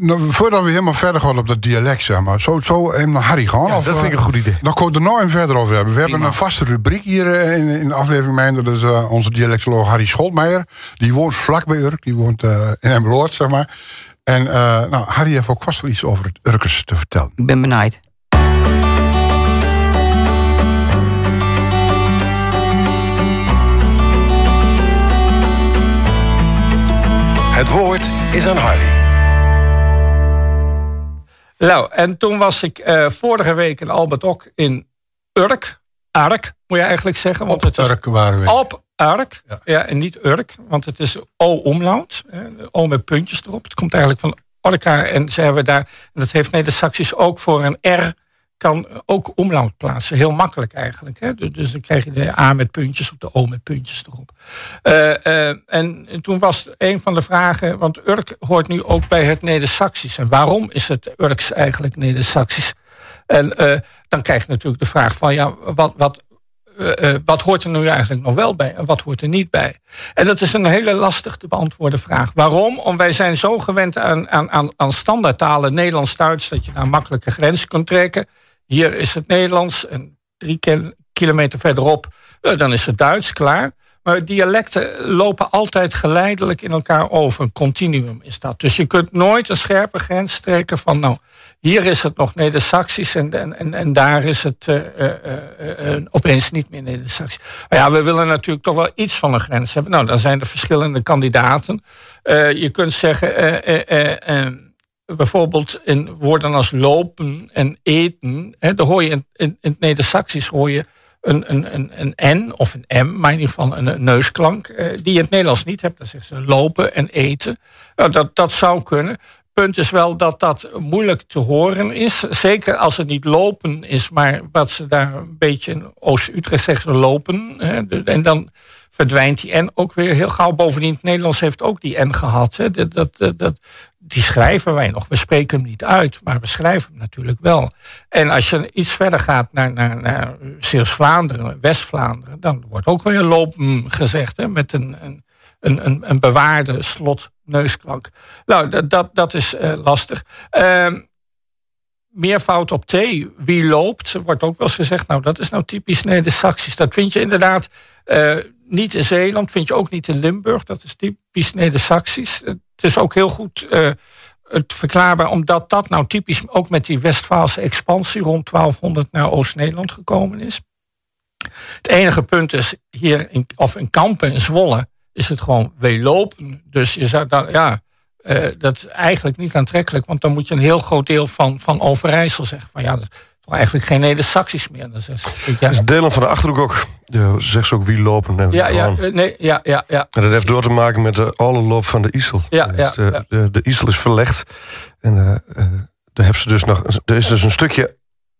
nou, voordat we helemaal verder gaan op dat dialect, zeg maar. Zo, zo even naar Harry gaan. Ja, of, dat vind ik eh, een goed idee. Dan kunnen we er even verder over hebben. We hebben een vaste rubriek hier eh, in, in de aflevering. Mijn, dat is eh, onze dialectoloog Harry Scholtmeijer. Die woont vlak bij Urk. Die woont eh, in Emmeloord, zeg maar. En eh, nou, Harry heeft ook vast wel iets over het Urkers te vertellen. Ik ben benijd. Het woord is aan Harry. Nou, en toen was ik eh, vorige week in Albert ook in Urk. Ark, moet je eigenlijk zeggen. Want Op het is Urk waren we. Op Urk. Ja. Ja. en niet Urk, want het is O-omlaut. O met puntjes erop. Het komt eigenlijk van Orca. En ze hebben daar, en dat heeft Neder-Saxisch ook voor een R, kan ook omlaut plaatsen. Heel makkelijk eigenlijk. Hè? Dus, dus dan krijg je de A met puntjes of de O met puntjes erop. Eh, eh, en toen was een van de vragen, want Urk hoort nu ook bij het Neder-Saxisch. En waarom is het Urks eigenlijk Neder-Saxisch? En eh, dan krijg je natuurlijk de vraag van, ja, wat, wat, wat hoort er nu eigenlijk nog wel bij en wat hoort er niet bij? En dat is een hele lastig te beantwoorden vraag. Waarom? Omdat wij zijn zo gewend aan, aan, aan, aan standaardtalen, Nederlands-Duits, dat je daar makkelijke grenzen kunt trekken. Hier is het Nederlands en drie ki- kilometer verderop, eh, dan is het Duits, klaar. Maar dialecten lopen altijd geleidelijk in elkaar over. Een continuum is dat. Dus je kunt nooit een scherpe grens trekken van... nou, hier is het nog Neder-Saxisch en, en, en, en daar is het eh, eh, opeens niet meer Neder-Saxisch. Maar ja, we willen natuurlijk toch wel iets van een grens hebben. Nou, dan zijn er verschillende kandidaten. Je kunt zeggen... bijvoorbeeld in woorden als lopen en eten... Hè, daar hoor je in, in, in het Neder-Saxisch hoor je een, een, een, een N of een M, maar in ieder geval een, een neusklank, eh, die je in het Nederlands niet hebt. Dan zeggen ze lopen en eten. Nou, dat, dat zou kunnen. punt is wel dat dat moeilijk te horen is. Zeker als het niet lopen is, maar wat ze daar een beetje in Oost-Utrecht zeggen, lopen. Hè, en dan verdwijnt die N ook weer heel gauw. Bovendien, het Nederlands heeft ook die N gehad. Hè. Dat, dat, dat, die schrijven wij nog. We spreken hem niet uit, maar we schrijven hem natuurlijk wel. En als je iets verder gaat naar, naar, naar Zeeuws-Vlaanderen, West-Vlaanderen... dan wordt ook weer lopen gezegd, hè, met een, een, een, een bewaarde slot-neusklank. Nou, dat, dat, dat is uh, lastig. Uh, meervoud op T, wie loopt, wordt ook wel eens gezegd... nou, dat is nou typisch Neder-Saxisch. Dat vind je inderdaad... Uh, niet in Zeeland, vind je ook niet in Limburg. Dat is typisch Neder-Saxisch. Het is ook heel goed uh, het verklaarbaar, omdat dat nou typisch ook met die Westfaalse expansie rond 1200 naar Oost-Nederland gekomen is. Het enige punt is hier, in, of in Kampen in Zwolle, is het gewoon weelopen. Dus je zou dan, ja, uh, dat is eigenlijk niet aantrekkelijk, want dan moet je een heel groot deel van, van Overijssel zeggen van ja, eigenlijk geen Neder-Saxisch meer. Dat is, ja. is delen van de Achterhoek ook. Ja, zegt ze ook wie lopen. Ja, ja, nee, ja, ja, ja. En dat heeft door te maken met de alle loop van de IJssel. Ja, ja, de, de, de, IJssel is verlegd. En uh, uh, daar hebben ze dus nog, er is dus een stukje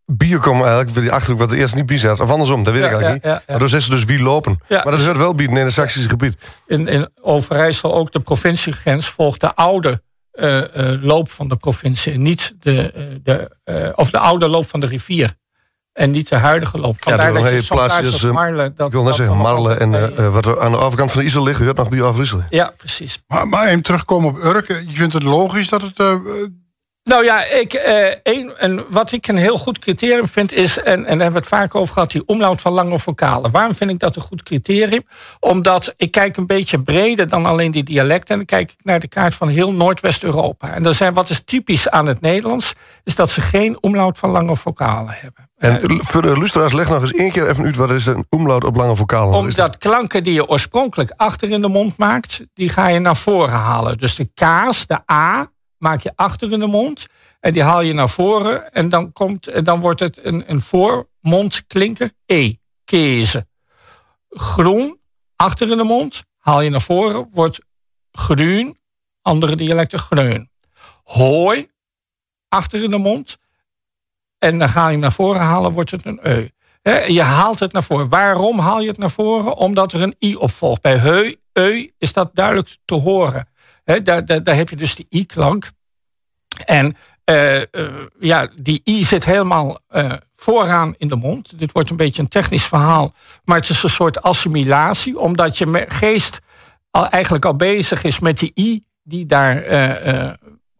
biokom eigenlijk, die Achterhoek wat er eerst niet zat. Of andersom, dat weet ik eigenlijk niet. Maar dan ze dus wie lopen. maar dat hoort wel bieden in het Saxische gebied. In, in Overijssel ook de provinciegrens volgt de oude uh, uh, loop van de provincie. Niet de, uh, de, of de oude loop van de rivier. En niet de huidige loop. Vandaar ja, dat je plaatsjes, Marle, dat, ik wil net zeggen, Marle en wat er aan de overkant van de IJssel ligt, hoort nog bij Overijssel. Ja, precies. Maar, maar even terugkomen op Urk. Je vindt het logisch dat het nou ja, ik, eh, een, en wat ik een heel goed criterium vind is, en, en daar hebben we het vaak over gehad, die omlaut van lange vocalen. Waarom vind ik dat een goed criterium? Omdat ik kijk een beetje breder dan alleen die dialecten. En dan kijk ik naar de kaart van heel Noordwest-Europa. En dan zijn, wat is typisch aan het Nederlands, is dat ze geen omlaut van lange vocalen hebben. En voor de luisteraars, leg nog eens één keer even uit... wat is een omlaut op lange vocalen? Omdat klanken die je oorspronkelijk achter in de mond maakt... die ga je naar voren halen. Dus de K's, de A, maak je achter in de mond. En die haal je naar voren. En dan, komt, dan wordt het een, een voormondklinker. E. Kezen. Groen. Achter in de mond. Haal je naar voren. Wordt groen. Andere dialecten groen. Hooi. Achter in de mond. En dan ga je naar voren halen. Wordt het een E. je haalt het naar voren. Waarom haal je het naar voren? Omdat er een i opvolgt. Bij heu, eu is dat duidelijk te horen daar, daar, heb je dus die i-klank. En uh, uh, ja, die i zit helemaal uh, vooraan in de mond. Dit wordt een beetje een technisch verhaal. Maar het is een soort assimilatie. Omdat je geest eigenlijk al bezig is met die i die daar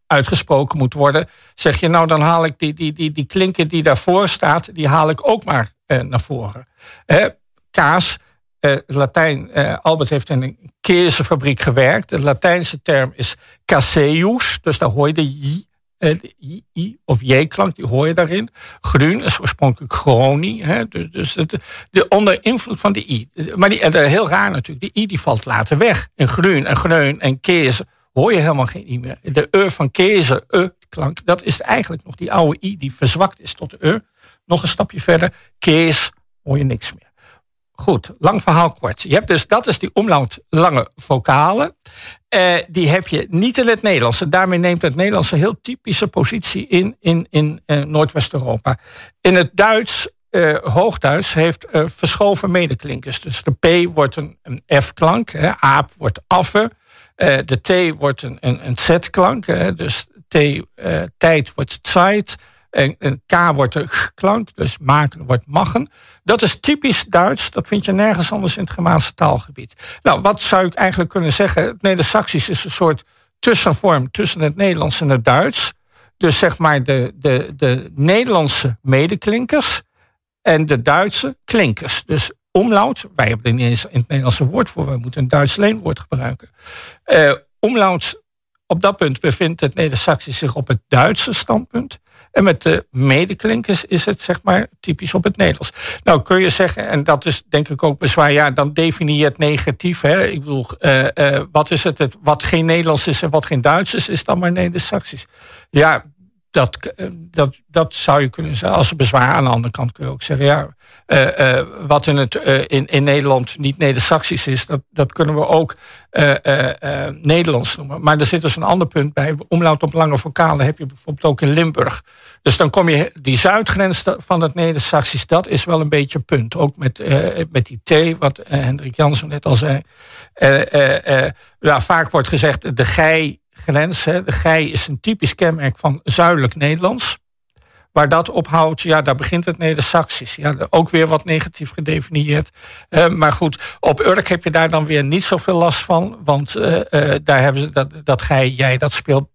uitgesproken moet worden. Zeg je nou dan haal ik die, die, die, die klinker die daarvoor staat. Die haal ik ook maar naar voren. kaas uh, Latijn, uh, Albert heeft in een keersenfabriek gewerkt. De Latijnse term is caseus, dus daar hoor je de de i, of j-klank, die hoor je daarin. Groen is oorspronkelijk chroni, hè, dus, dus het, de, onder invloed van de i. Maar die, heel raar natuurlijk, de i die valt later weg. In groen en groen en kees hoor je helemaal geen i meer. De e van kezen, e-klank, dat is eigenlijk nog die oude i die verzwakt is tot de e. Nog een stapje verder, kees, hoor je niks meer. Goed, lang verhaal kort. Je hebt dus, dat is die omlaut lange vocalen. Eh, die heb je niet in het Nederlands. daarmee neemt het Nederlands een heel typische positie in, in, in uh, Noordwest-Europa. In het Duits, uh, Hoogduits, heeft verschoven medeklinkers. Dus de P wordt een, een F-klank, aap wordt affe. de T wordt een, een, een Z-klank, dus T, tijd wordt tijd. En, en K wordt de klank, dus maken wordt machen. Dat is typisch Duits, dat vind je nergens anders in het Germaanse taalgebied. Nou, wat zou ik eigenlijk kunnen zeggen? Het Neder-Saxisch is een soort tussenvorm tussen het Nederlands en het Duits. Dus zeg maar de, de, de Nederlandse medeklinkers en de Duitse klinkers. Dus omlaut, wij hebben er niet eens in het Nederlandse woord voor, we moeten een Duits leenwoord gebruiken. Uh, omlaut, op dat punt bevindt het Neder-Saxisch zich op het Duitse standpunt. En met de medeklinkers is het zeg maar typisch op het Nederlands. Nou kun je zeggen, en dat is denk ik ook bezwaar, ja, dan definieer het negatief. Hè? Ik bedoel, uh, uh, wat is het, het, wat geen Nederlands is en wat geen Duits is, is dan maar Neder-Saxisch. Ja, dat, eh, dat, dat zou je kunnen zeggen als bezwaar. Aan de andere kant kun je ook zeggen, ja, uh, uh, wat in, het, in, in Nederland niet Neder-Saxisch is, dat, dat kunnen we ook Nederlands noemen. Maar er zit dus een ander punt bij. Omlaut op lange vocalen heb je bijvoorbeeld ook in Limburg. Dus dan kom je, die zuidgrens van het Neder-Saxisch, dat is wel een beetje punt. Ook met, met die T, wat Hendrik Jansen net al zei. ja, vaak wordt gezegd, de gij grens. Hè. De gij is een typisch kenmerk van zuidelijk Nederlands. Waar dat ophoudt, ja, daar begint het Neder-Saxisch. Ja, ook weer wat negatief gedefinieerd. Uh, maar goed, op Urk heb je daar dan weer niet zoveel last van. Want uh, uh, daar hebben ze dat, dat gij, jij, dat speelt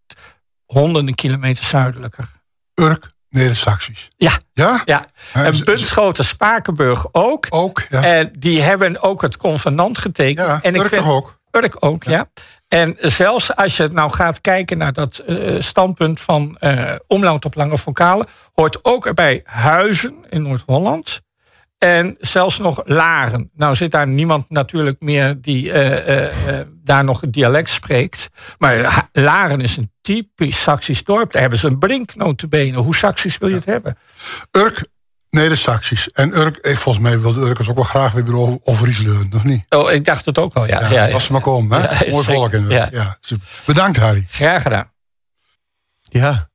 honderden kilometer zuidelijker. Urk, Neder-Saxisch. Ja. Ja? Ja. En Bunschoten, Spakenburg ook. Ook, ja. En die hebben ook het convenant getekend. Ja, en Urk vind, ook. Urk ook, ja. ja. En zelfs als je nou gaat kijken naar dat uh, standpunt van uh, omlaut op lange vocalen, hoort ook erbij Huizen in Noord-Holland. En zelfs nog Laren. Nou zit daar niemand natuurlijk meer die uh, daar nog het dialect spreekt. Maar Laren is een typisch Saxisch dorp. Daar hebben ze een brinknotenbenen. Hoe Saxisch wil je het hebben? Urk Neder-Saxisch. En Urk, ik, volgens mij wilde Urkers ook wel graag weer over, over iets leunen, of niet? Oh, ik dacht het ook wel, ja. ja, ja, ja als ze maar komen, hè? Ja, Mooi volk in Ja. ja. super. Bedankt, Harry. Graag gedaan. Ja,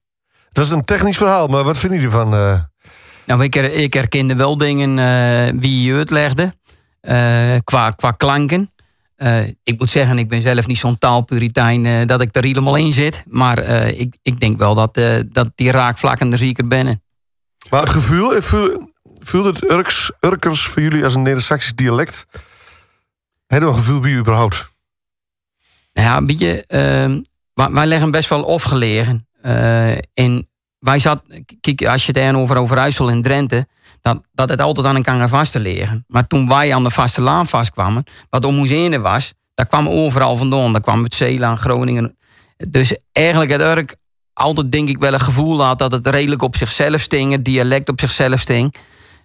dat is een technisch verhaal, maar wat vinden jullie van... eh, Nou, ik, her- ik herkende wel dingen eh, wie je uitlegde. eh qua, qua klanken. Eh, ik moet zeggen, ik ben zelf niet zo'n taalpuritein dat ik er helemaal in zit. Maar eh, ik, ik denk wel dat, eh, dat die raakvlakken er zeker binnen. Maar het gevoel, eh, voel- voelde het Urks, Urkers voor jullie als een Neder-Saxisch dialect? Hebben we een gevoel bij überhaupt? Ja, een beetje, ehm, wij, leggen best wel afgelegen. Eh en wij zat, kijk, als je het over Overijssel en Drenthe, dat, dat het altijd aan een kan vast te liggen. Maar toen wij aan de vaste laan vastkwamen, wat om ons was, daar kwam overal vandaan. Daar kwam het Zeeland, Groningen. Dus eigenlijk het Urk altijd denk ik wel een gevoel had dat het redelijk op zichzelf sting, het dialect op zichzelf sting.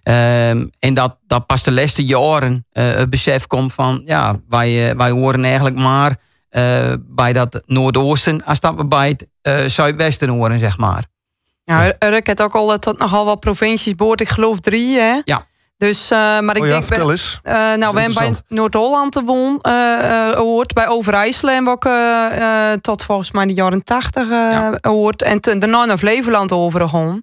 Ehm, en dat, dat pas de laatste jaren eh, het besef komt van, ja, wij, eh, wij horen eigenlijk maar eh, bij dat Noordoosten, als dat we bij het Zuidwesten horen, zeg maar. Ja, Urk heeft ook al tot nogal wat provincies boord. Ik geloof drie, hè? Ja. Dus, eh, maar ik oh ja, denk... vertel eens. Eh, nou, we hebben bij. Noord-Holland te eh eh, hoort. Bij Overijssel hebben we ook tot volgens mij de jaren tachtig Ja. hoort. En toen daarna naar Flevoland overgegaan.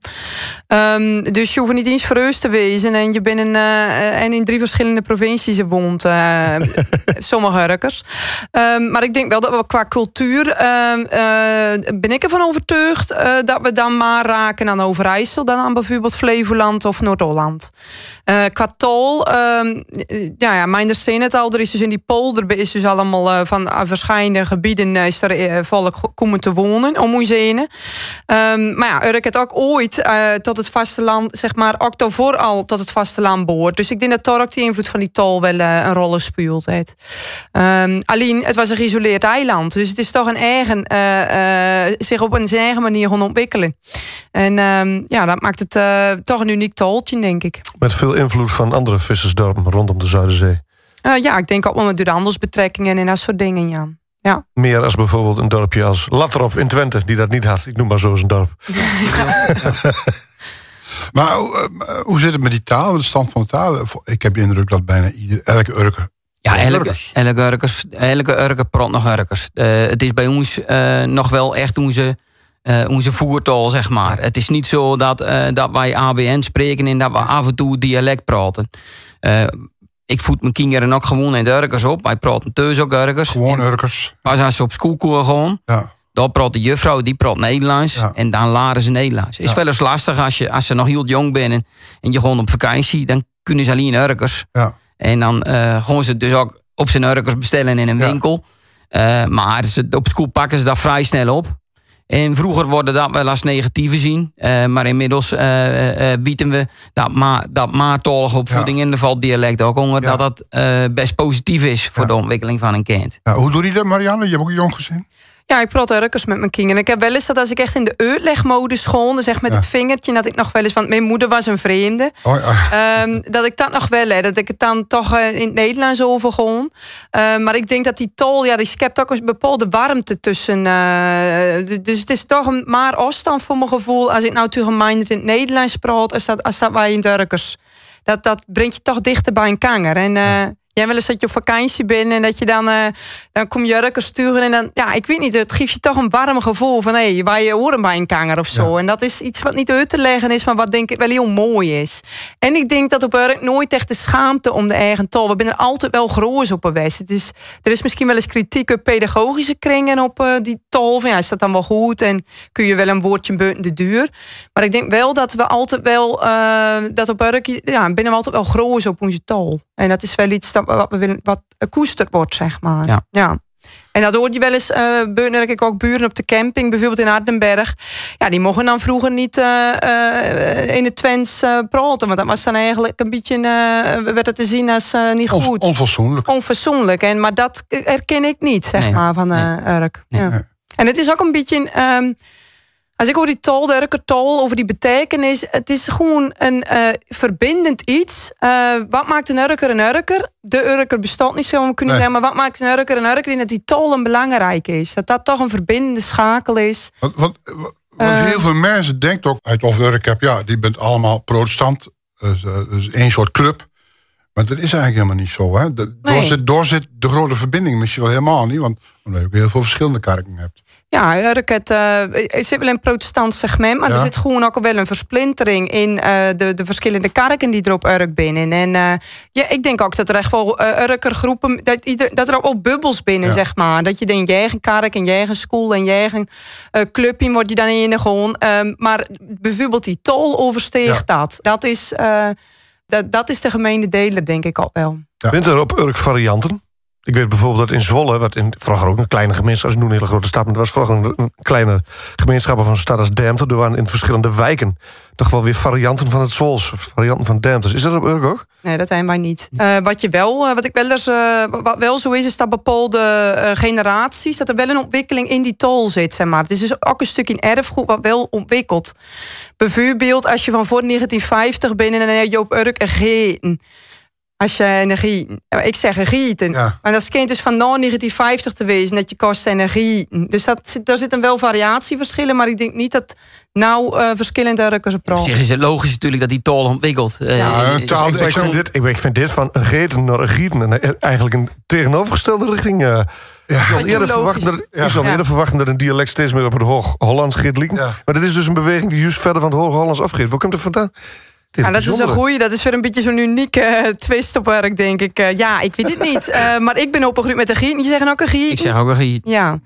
Ehm, dus je hoeft niet eens verreus te wezen. En je bent in, eh, en in drie verschillende provincies woont. eh, sommige Urkers. Ehm, maar ik denk wel dat we qua cultuur... ehm, eh, ben ik ervan overtuigd eh, dat we dan maar raken aan Overijssel... dan aan bijvoorbeeld Flevoland of Noord-Holland. Eh qua tol, ehm, ja, ja, mijn zin het al. Er is dus in die polder is dus allemaal eh, van uh, verschillende gebieden is er volk komen te wonen om. Ehm, maar ja, Urk het ook ooit tot het vasteland, zeg maar, ook daarvoor al tot het vasteland behoort. Dus ik denk dat daar ook die invloed van die tol wel een rol speelt. heeft. Ehm, alleen, het was een geïsoleerd eiland. Dus het is toch een eigen, zich op een zijn eigen manier gaan ontwikkelen. En ja, dat maakt het toch een uniek toltje, denk ik. Met veel invloed van andere vissersdorpen rondom de Zuiderzee. Eh, ja, ik denk ook wel met door de handelsbetrekkingen en dat soort dingen, ja. Ja, Meer als bijvoorbeeld een dorpje als Latrop in Twente, die dat niet had. Ik noem maar zo eens een dorp. Maar eh, hoe zit het met die taal, met de stand van de taal? Ik heb de indruk dat bijna ieder, elke Urker... Ja, elke, Urkers. elke, Urkers, elke Urker praat nog Urkers. Eh, het is bij ons eh, nog wel echt onze, eh, onze voertaal, zeg maar. Het is niet zo dat, eh, dat wij ABN spreken en dat we af en toe dialect praten. Eh, ik voed mijn kinderen ook gewoon in de Urkers op. Wij praten thuis ook Urkers. Gewoon Urkers. Als als ze op school komen gaan, Ja. dan praat de juffrouw, die praat Nederlands. Ja. En dan leren ze Nederlands. Is Ja. wel eens lastig als, je, als ze nog heel jong zijn en, en je gewoon op vakantie. Dan kunnen ze alleen Urkers. Ja. En dan gaan ze dus ook op zijn Urkers bestellen in een winkel. Maar ze, op school pakken ze dat vrij snel op. En vroeger worden dat wel als negatieve zien. Eh, maar inmiddels eh, bieden we dat, ma dat maartalige opvoeding in de valt dialect ook onder. Ja. Dat dat best positief is voor Ja. de ontwikkeling van een kind. Hoe doe je dat, Marianne? Je hebt ook een jong gezin? Ja, ik praat ergens met mijn kinderen. Ik heb wel eens dat als ik echt in de uitlegmodus gewoon, dus echt met Ja. het vingertje, dat ik nog wel eens, want mijn moeder was een vreemde. Oh, ja. Ehm, dat ik dat nog wel, hè, dat ik het dan toch eh, in het Nederlands over gewoon. Ehm, maar ik denk dat die tol, ja, die schept ook een bepaalde warmte tussen. eh, dus het is toch een maar afstand voor mijn gevoel. Als ik nou tegen in het Nederlands praat, als dat, als dat wij in Durkers. Dat, dat brengt je toch dichter bij een kanger. En eh jij wel eens dat je op vakantie bent en dat je dan, eh, dan kom je Urkers sturen. En dan, ja, ik weet niet, het geeft je toch een warm gevoel van hé, hey, wij horen bij een kanger of zo. En dat is iets wat niet uit te leggen is, maar wat denk ik wel heel mooi is. En ik denk dat op Urk nooit echt de schaamte om de eigen tol. We zijn er altijd wel groos op geweest. Het is, er is misschien wel eens kritiek op pedagogische kringen op eh, die tol. Van ja, is dat dan wel goed? En kun je wel een woordje buiten de duur? Maar ik denk wel dat we altijd wel, eh, dat op Urk, ja, binnen we altijd wel groos op onze tol. En dat is wel iets dat, wat, we willen, wat koesterd wordt, zeg maar. Ja. En dat hoor je wel eens, uh, buiten ik ook buren op de camping, bijvoorbeeld in Hardenberg. Ja, die mogen dan vroeger niet eh, eh, in het Twents eh, praten. Want dat was dan eigenlijk een beetje, eh, werd het te zien als eh, niet On- goed. onfatsoenlijk. Onfatsoenlijk. En, maar dat herken ik niet, zeg Nee, maar, van nee. eh Urk. Nee. Ja. En het is ook een beetje... ehm, als ik over die tol, de Urker-tol, over die betekenis... het is gewoon een eh, verbindend iets. Eh, wat maakt een Urker een Urker? De Urker bestaat niet, zo we kunnen Nee. zeggen... maar wat maakt een Urker een Urker? Denk dat die tol een belangrijke is. Dat dat toch een verbindende schakel is. Want, want, want Eh. heel veel mensen denken ook uit of Urk heb, ja, die bent allemaal protestant. Dus, dus één soort club. Maar dat is eigenlijk helemaal niet zo. Hè? Nee. door, zit, door zit de grote verbinding misschien wel helemaal niet. Want omdat je ook heel veel verschillende kerken hebt. Ja, Urk, het, eh, zit wel in een protestant segment... maar Ja. er zit gewoon ook wel een versplintering... in eh, de, de verschillende kerken die er op Urk binnen. En eh, ja, ik denk ook dat er echt wel uh, Urker groepen... Dat, ieder, dat er ook wel bubbels binnen, Ja. zeg maar. Dat je denkt, je eigen kerk en je eigen school... en je eigen eh, clubje wordt je dan in gewoon. Ehm, maar bijvoorbeeld die tol oversteegt dat. Dat is, eh, dat, dat is de gemeene deler, denk ik ook wel. Ja. Bent er op Urk varianten? Ik weet bijvoorbeeld dat in Zwolle, wat in, vroeger ook een kleine gemeenschap, als nu een hele grote stad, maar dat was vroeger een, een kleine gemeenschap van een stad als Demter. Er waren in verschillende wijken toch wel weer varianten van het Zwols, varianten van Demters. Is dat op Urk ook? Nee, dat zijn wij niet. Eh, wat je wel, eh, wat ik wel eens, eh, wel zo is, is dat bepaalde generaties, dat er wel een ontwikkeling in die tol zit, zeg maar. Het is dus ook een stukje erfgoed wat wel ontwikkelt. Bijvoorbeeld als je van voor 1950 bent en dan heb je op Urk een gegeten. Als je energie, eh, ik zeg gieten. Ja. Maar dat schijnt dus van na 1950 te wezen dat je kost energie. Dus dat, zit- daar zitten wel variatieverschillen, maar ik denk niet dat nou eh, verschillende Urkers Op praten. zich is het logisch natuurlijk dat die tol ontwikkelt. Eh, Ja, een dus taal- ik- ik Ik, ik, vind dit, ik, ik vind dit van een geten naar een gieten en, eigenlijk een tegenovergestelde richting. eh je zal eerder dat, je Ja. zal Ja. eerder verwachten dat een dialect steeds meer op het Hoog-Hollands gaat liegen. Ja. Maar dit is dus een beweging die juist verder van het Hoog-Hollands afgeeft. Waar komt het vandaan? Ja, dat is een goeie. Dat is weer een beetje zo'n unieke eh, twist op werk, denk ik. Eh, ja, ik weet het niet. Eh, maar ik ben opgegroeid met een giet. Je zegt ook een giet. Ik zeg ook een giet. Ja.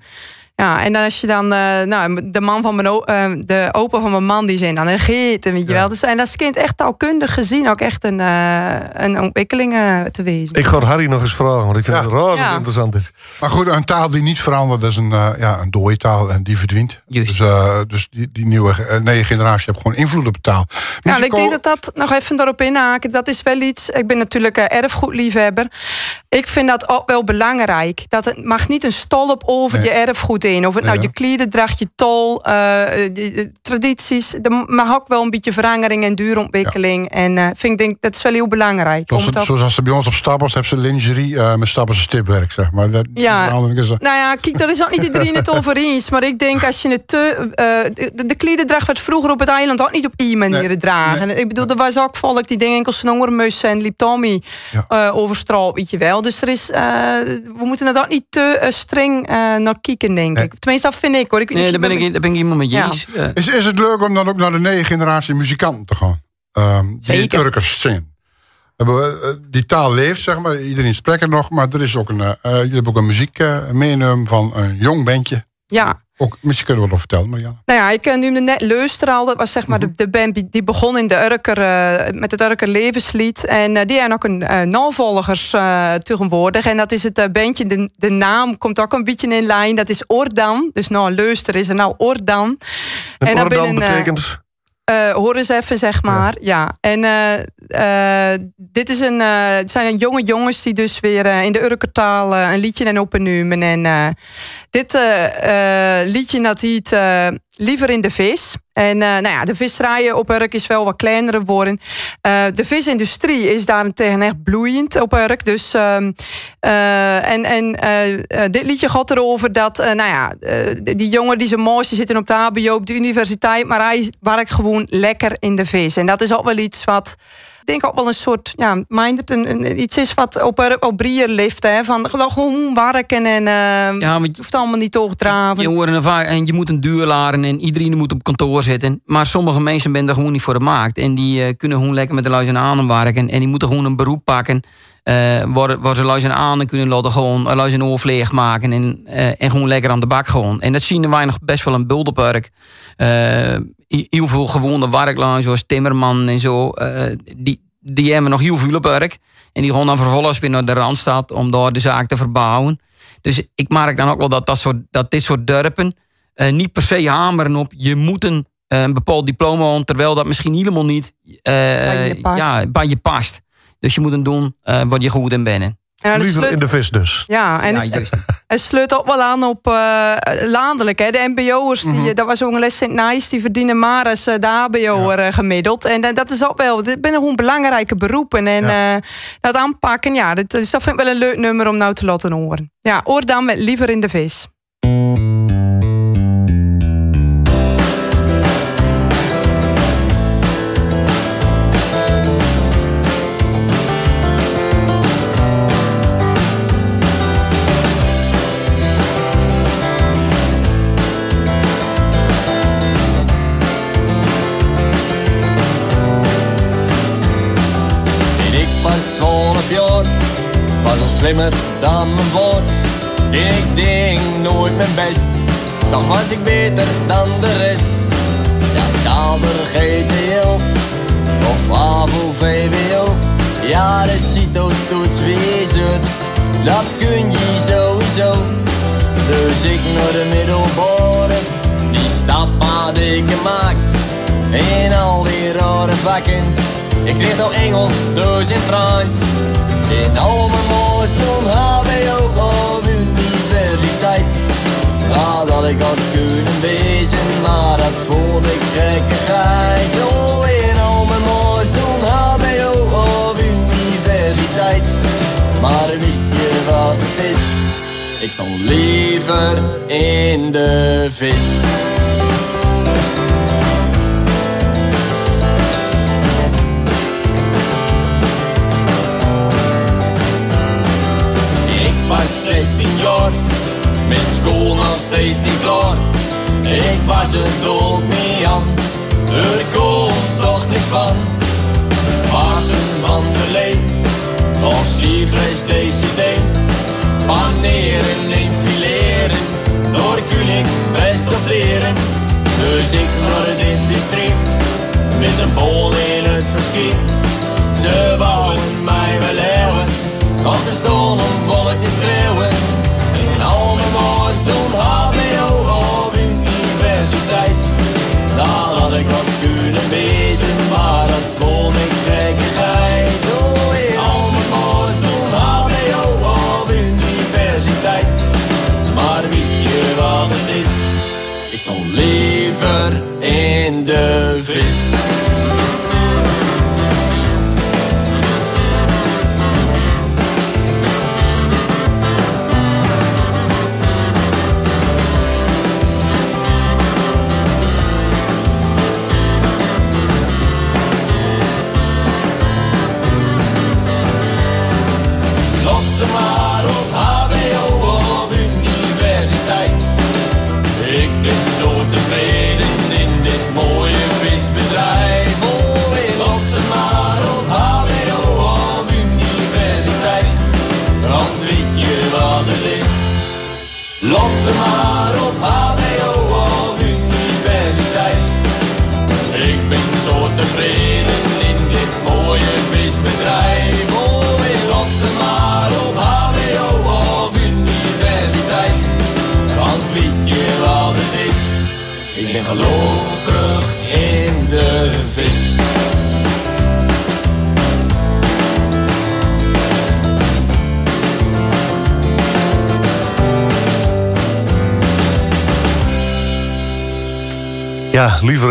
Ja, en dan als je dan, eh, nou, de man van mijn, eh, de opa van mijn man, die zijn dan een giet, weet je wel. Dus, en dat is kind echt taalkundig gezien ook echt een, eh, een ontwikkeling te wezen. Ik ga Harry nog eens vragen, want ik vind Ja. het razend Ja. interessant. Is. Maar goed, een taal die niet verandert, dat is een, ja, een dode taal en die verdwijnt. Dus, eh, dus die, die nieuwe nee, generatie heeft gewoon invloed op de taal. Ja, ik denk dat dat nog even daarop inhaken. Dat is wel iets. Ik ben natuurlijk erfgoedliefhebber. Ik vind dat ook wel belangrijk. Dat het mag niet een stolp over Nee. je erfgoed Of het nou Ja. je klederdracht, je tol, eh, de- de tradities. Er mag ook wel een beetje verandering en duurontwikkeling. En eh, vind ik denk dat is wel heel belangrijk. Zoals, om het- dat- zoals als ze bij ons op Stappers hebben ze lingerie eh, met Stappers stipwerk, zeg maar. Dat, Ja. is er- Nou ja, kijk, daar is ook niet iedereen het over eens. Maar ik denk als je het te. eh, de, de klederdracht werd vroeger op het eiland ook niet op die manier Nee, dragen. Ik bedoel, er was ook volk die dingen enkel snormussen en liep Tommy Ja. eh, over straat, weet je wel. Dus er is. eh, we moeten het ook niet te eh, streng eh, naar kijken, denk Nee. ik. Tenminste, dat vind ik hoor. Ik Nee, daar ben je- ik, daar ben ik helemaal met je Ja. eens. Eh, Is, is het leuk om dan ook naar de nieuwe generatie muzikanten te gaan? Ehm die Zeker. Turkers zingen. Eh, Die taal leeft, zeg maar. Iedereen spreekt er nog. Maar er is ook een, eh, eh, jullie hebben ook een muziek eh meenemen van een jong bandje. Ja. Ook, misschien kunnen we wel vertellen, maar ja. Nou ja, ik noemde net Leuster al. Dat was zeg maar de, de band die- begon in de Urker, eh, met het Urker levenslied. En eh, die hebben ook een eh navolgers tegenwoordig. En dat is het bandje, de, de naam komt ook een beetje in lijn. Dat is Ordan. Dus nou, Leuster is er nou Ordan. En, En dan Ordan betekent... Uh, hoor eens even, zeg maar. Ja. En uh, dit is een, het zijn jonge jongens die dus weer in de Urkertaal een liedje en opnemen. En dit liedje dat heet Liever in de vis. En nou ja, de visserij op Urk is wel wat kleiner geworden. de visindustrie is daarentegen echt bloeiend op Urk. Dus, ehm, en en dit liedje gaat erover dat, nou ja, die jongen die zijn mooiste zitten op de HBO, op de universiteit, maar hij werkt gewoon lekker in de vis. En dat is ook wel iets wat denk ook wel een soort, ja, minded, een, een, iets is wat op, op Brier leeft. Hè, van gewoon werken en uh, ja, je hoeft allemaal niet draven. Je, hoort een, en je moet een duur laren en iedereen moet op kantoor zitten. Maar sommige mensen zijn er gewoon niet voor de markt. En die uh, kunnen gewoon lekker met de luizen aan werken. En die moeten gewoon een beroep pakken. Uh, waar, waar ze luizen aan kunnen laten gewoon luizen oorvleeg maken. En, uh, en gewoon lekker aan de bak gewoon. En dat zien wij nog best wel een buldenpark heel veel gewone werklui, zoals Timmerman en zo, die, die hebben nog heel veel werk. En die gaan dan vervolgens weer naar de Randstad om daar de zaak te verbouwen. Dus ik merk dan ook wel dat, dat, soort, dat dit soort dorpen niet per se hameren op je moet een, bepaald diploma terwijl dat misschien helemaal niet bij, je ja, bij je past. Dus je moet een doen wat je goed in bent. Ja, Liever in de vis dus. Ja, en ja, het sluit ook wel aan op uh, landelijk. Hè. De mbo'ers, mm -hmm. dat was ook les Sint Nice, die verdienen maar als uh, de hbo'er ja. gemiddeld. En uh, dat is ook wel, dit zijn gewoon belangrijke beroepen. En ja. dat aanpakken, ja, dat, dus dat vind ik wel een leuk nummer om nou te laten horen. Ja, oor dan met Liever in de vis. Dan mijn. Ik denk nooit mijn best, toch was ik beter dan de rest. Ja, Daalder GTL of AVO VWO. Ja, de CITO toets wie dat kun je sowieso. Dus ik naar de middelbare, die stap had ik gemaakt. In al die rare vakken, ik kreeg nog Engels, dus in Frans. In al mijn moois toen HBO of universiteit. Nou, dat ik had kunnen wezen, maar dat vond ik gekkigheid. Oh, in al mijn moois toen HBO of universiteit. Maar weet je wat het is? Ik stond liever in de vis. Steeds niet klaar. Ik was er dood aan, er komt toch niks van. Pasen van de leen, of Sievres DCD. Paneren en fileren, daar kun ik best op leren. Dus ik naar het industrie, met een bol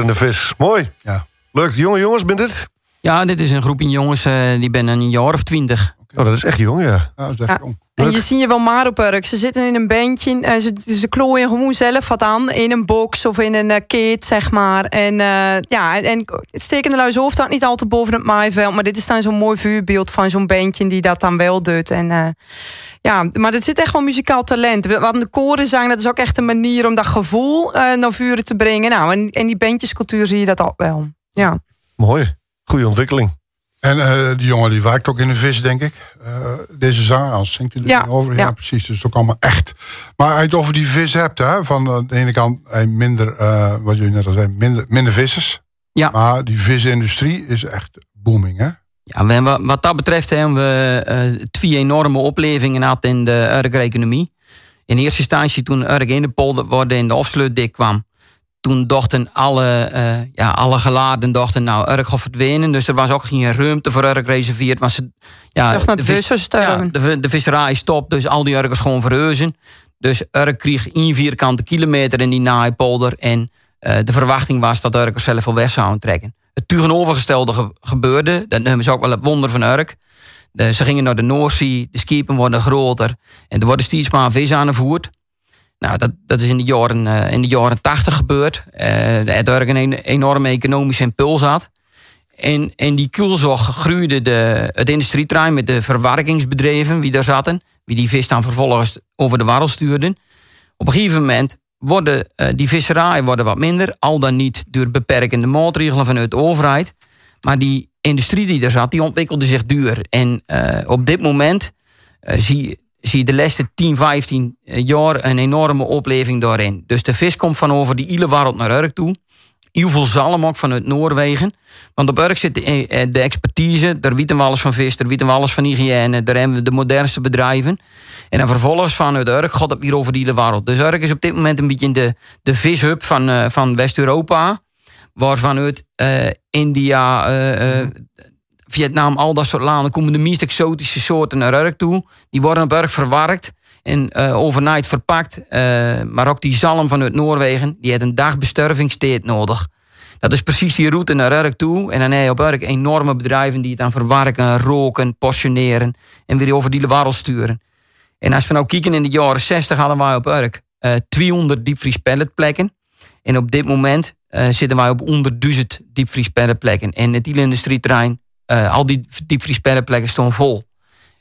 In de vis. Mooi. Ja. Leuk. Jonge jongens, bent dit? Ja, dit is een groepje jongens, eh, die ben een jaar of twintig. Oh, dat is echt jong, ja. Ja, dat is echt Ja. jong. En je ziet je wel maar op Urk. Ze zitten in een bandje. en ze, ze klooien gewoon zelf wat aan. In een box of in een uh, kit, zeg maar. En uh, ja, en Stekende Luis hoeft dat niet altijd boven het maaiveld. Maar dit is dan zo'n mooi vuurbeeld van zo'n bandje die dat dan wel doet. En uh, ja, maar er zit echt wel muzikaal talent. Wat de koren zang, dat is ook echt een manier om dat gevoel naar vuren te brengen. Nou, en, en die bandjescultuur zie je dat ook wel. Ja. Mooi. Goede ontwikkeling. En uh, die jongen die wijkt ook in de vis, denk ik. Uh, deze zanger, als zingt hij er Ja, niet over. Ja, ja. precies. Dus het is ook allemaal echt. Maar als je het over die vis hebt, hè, van uh, de ene kant eh, minder, uh, wat jullie net al zeiden, minder, minder vissers. Ja. Maar die visindustrie is echt booming, hè? Ja, we hebben, wat dat betreft hebben we uh, twee enorme oplevingen gehad in de Urk-economie. In eerste instantie toen Urk in de polder worden in de afsluitdik kwam. Toen dachten alle, uh, ja, alle geladen dachten, nou, Urk gaat verdwenen. Dus er was ook geen ruimte voor Urk gereserveerd. Was het, ja, de, vis, ja, de, de visserij stopt, dus al die Urkers gewoon verheuzen. Dus Urk kreeg één vierkante kilometer in die naaipolder. En uh, de verwachting was dat Urkers zelf wel weg zouden trekken. Het tegenovergestelde ge gebeurde. Dat noemen ze ook wel het wonder van Urk. De, ze gingen naar de Noordzee, de schepen worden groter. En er worden steeds maar vis aangevoerd. Nou, dat, dat is in de jaren, uh, in de jaren 80 gebeurd. Uh, Urk een enorme economische impuls had. En, en die kulzog groeide de, het industrietrein met de verwerkingsbedrijven die daar zaten. Wie die vis dan vervolgens over de warrel stuurden. Op een gegeven moment worden uh, die visserij worden wat minder. Al dan niet door beperkende maatregelen vanuit de overheid. Maar die industrie die daar zat, die ontwikkelde zich duur. En op dit moment uh, zie, zie je de laatste 10, 15 jaar een enorme opleving daarin. Dus de vis komt van over die hele wereld naar Urk toe. Heel veel zalm ook vanuit Noorwegen. Want op Urk zit de, de expertise. Daar weten we alles van vis, daar weten we alles van hygiëne. Daar hebben we de modernste bedrijven. En dan vervolgens vanuit Urk gaat het weer over die hele wereld. Dus Urk is op dit moment een beetje de, de vishub van, van West-Europa. Waarvan uit uh, India, Vietnam, al dat soort landen komen de meest exotische soorten naar Urk toe. Die worden op Urk verwerkt en uh, overnight verpakt. Uh, maar ook die zalm vanuit Noorwegen, die heeft een dag besturvingstijd nodig. Dat is precies die route naar Urk toe. En dan heb je op Urk enorme bedrijven die het dan verwerken, roken, portioneren en weer over die wereld sturen. En als we nou kijken in de jaren 60 hadden wij op Urk uh, 200 diepvriespelletplekken. En op dit moment zitten wij op onder 1000 diepvriespelletplekken. En het hele industrieterrein, uh, al die diepvriespelletplekken staan vol.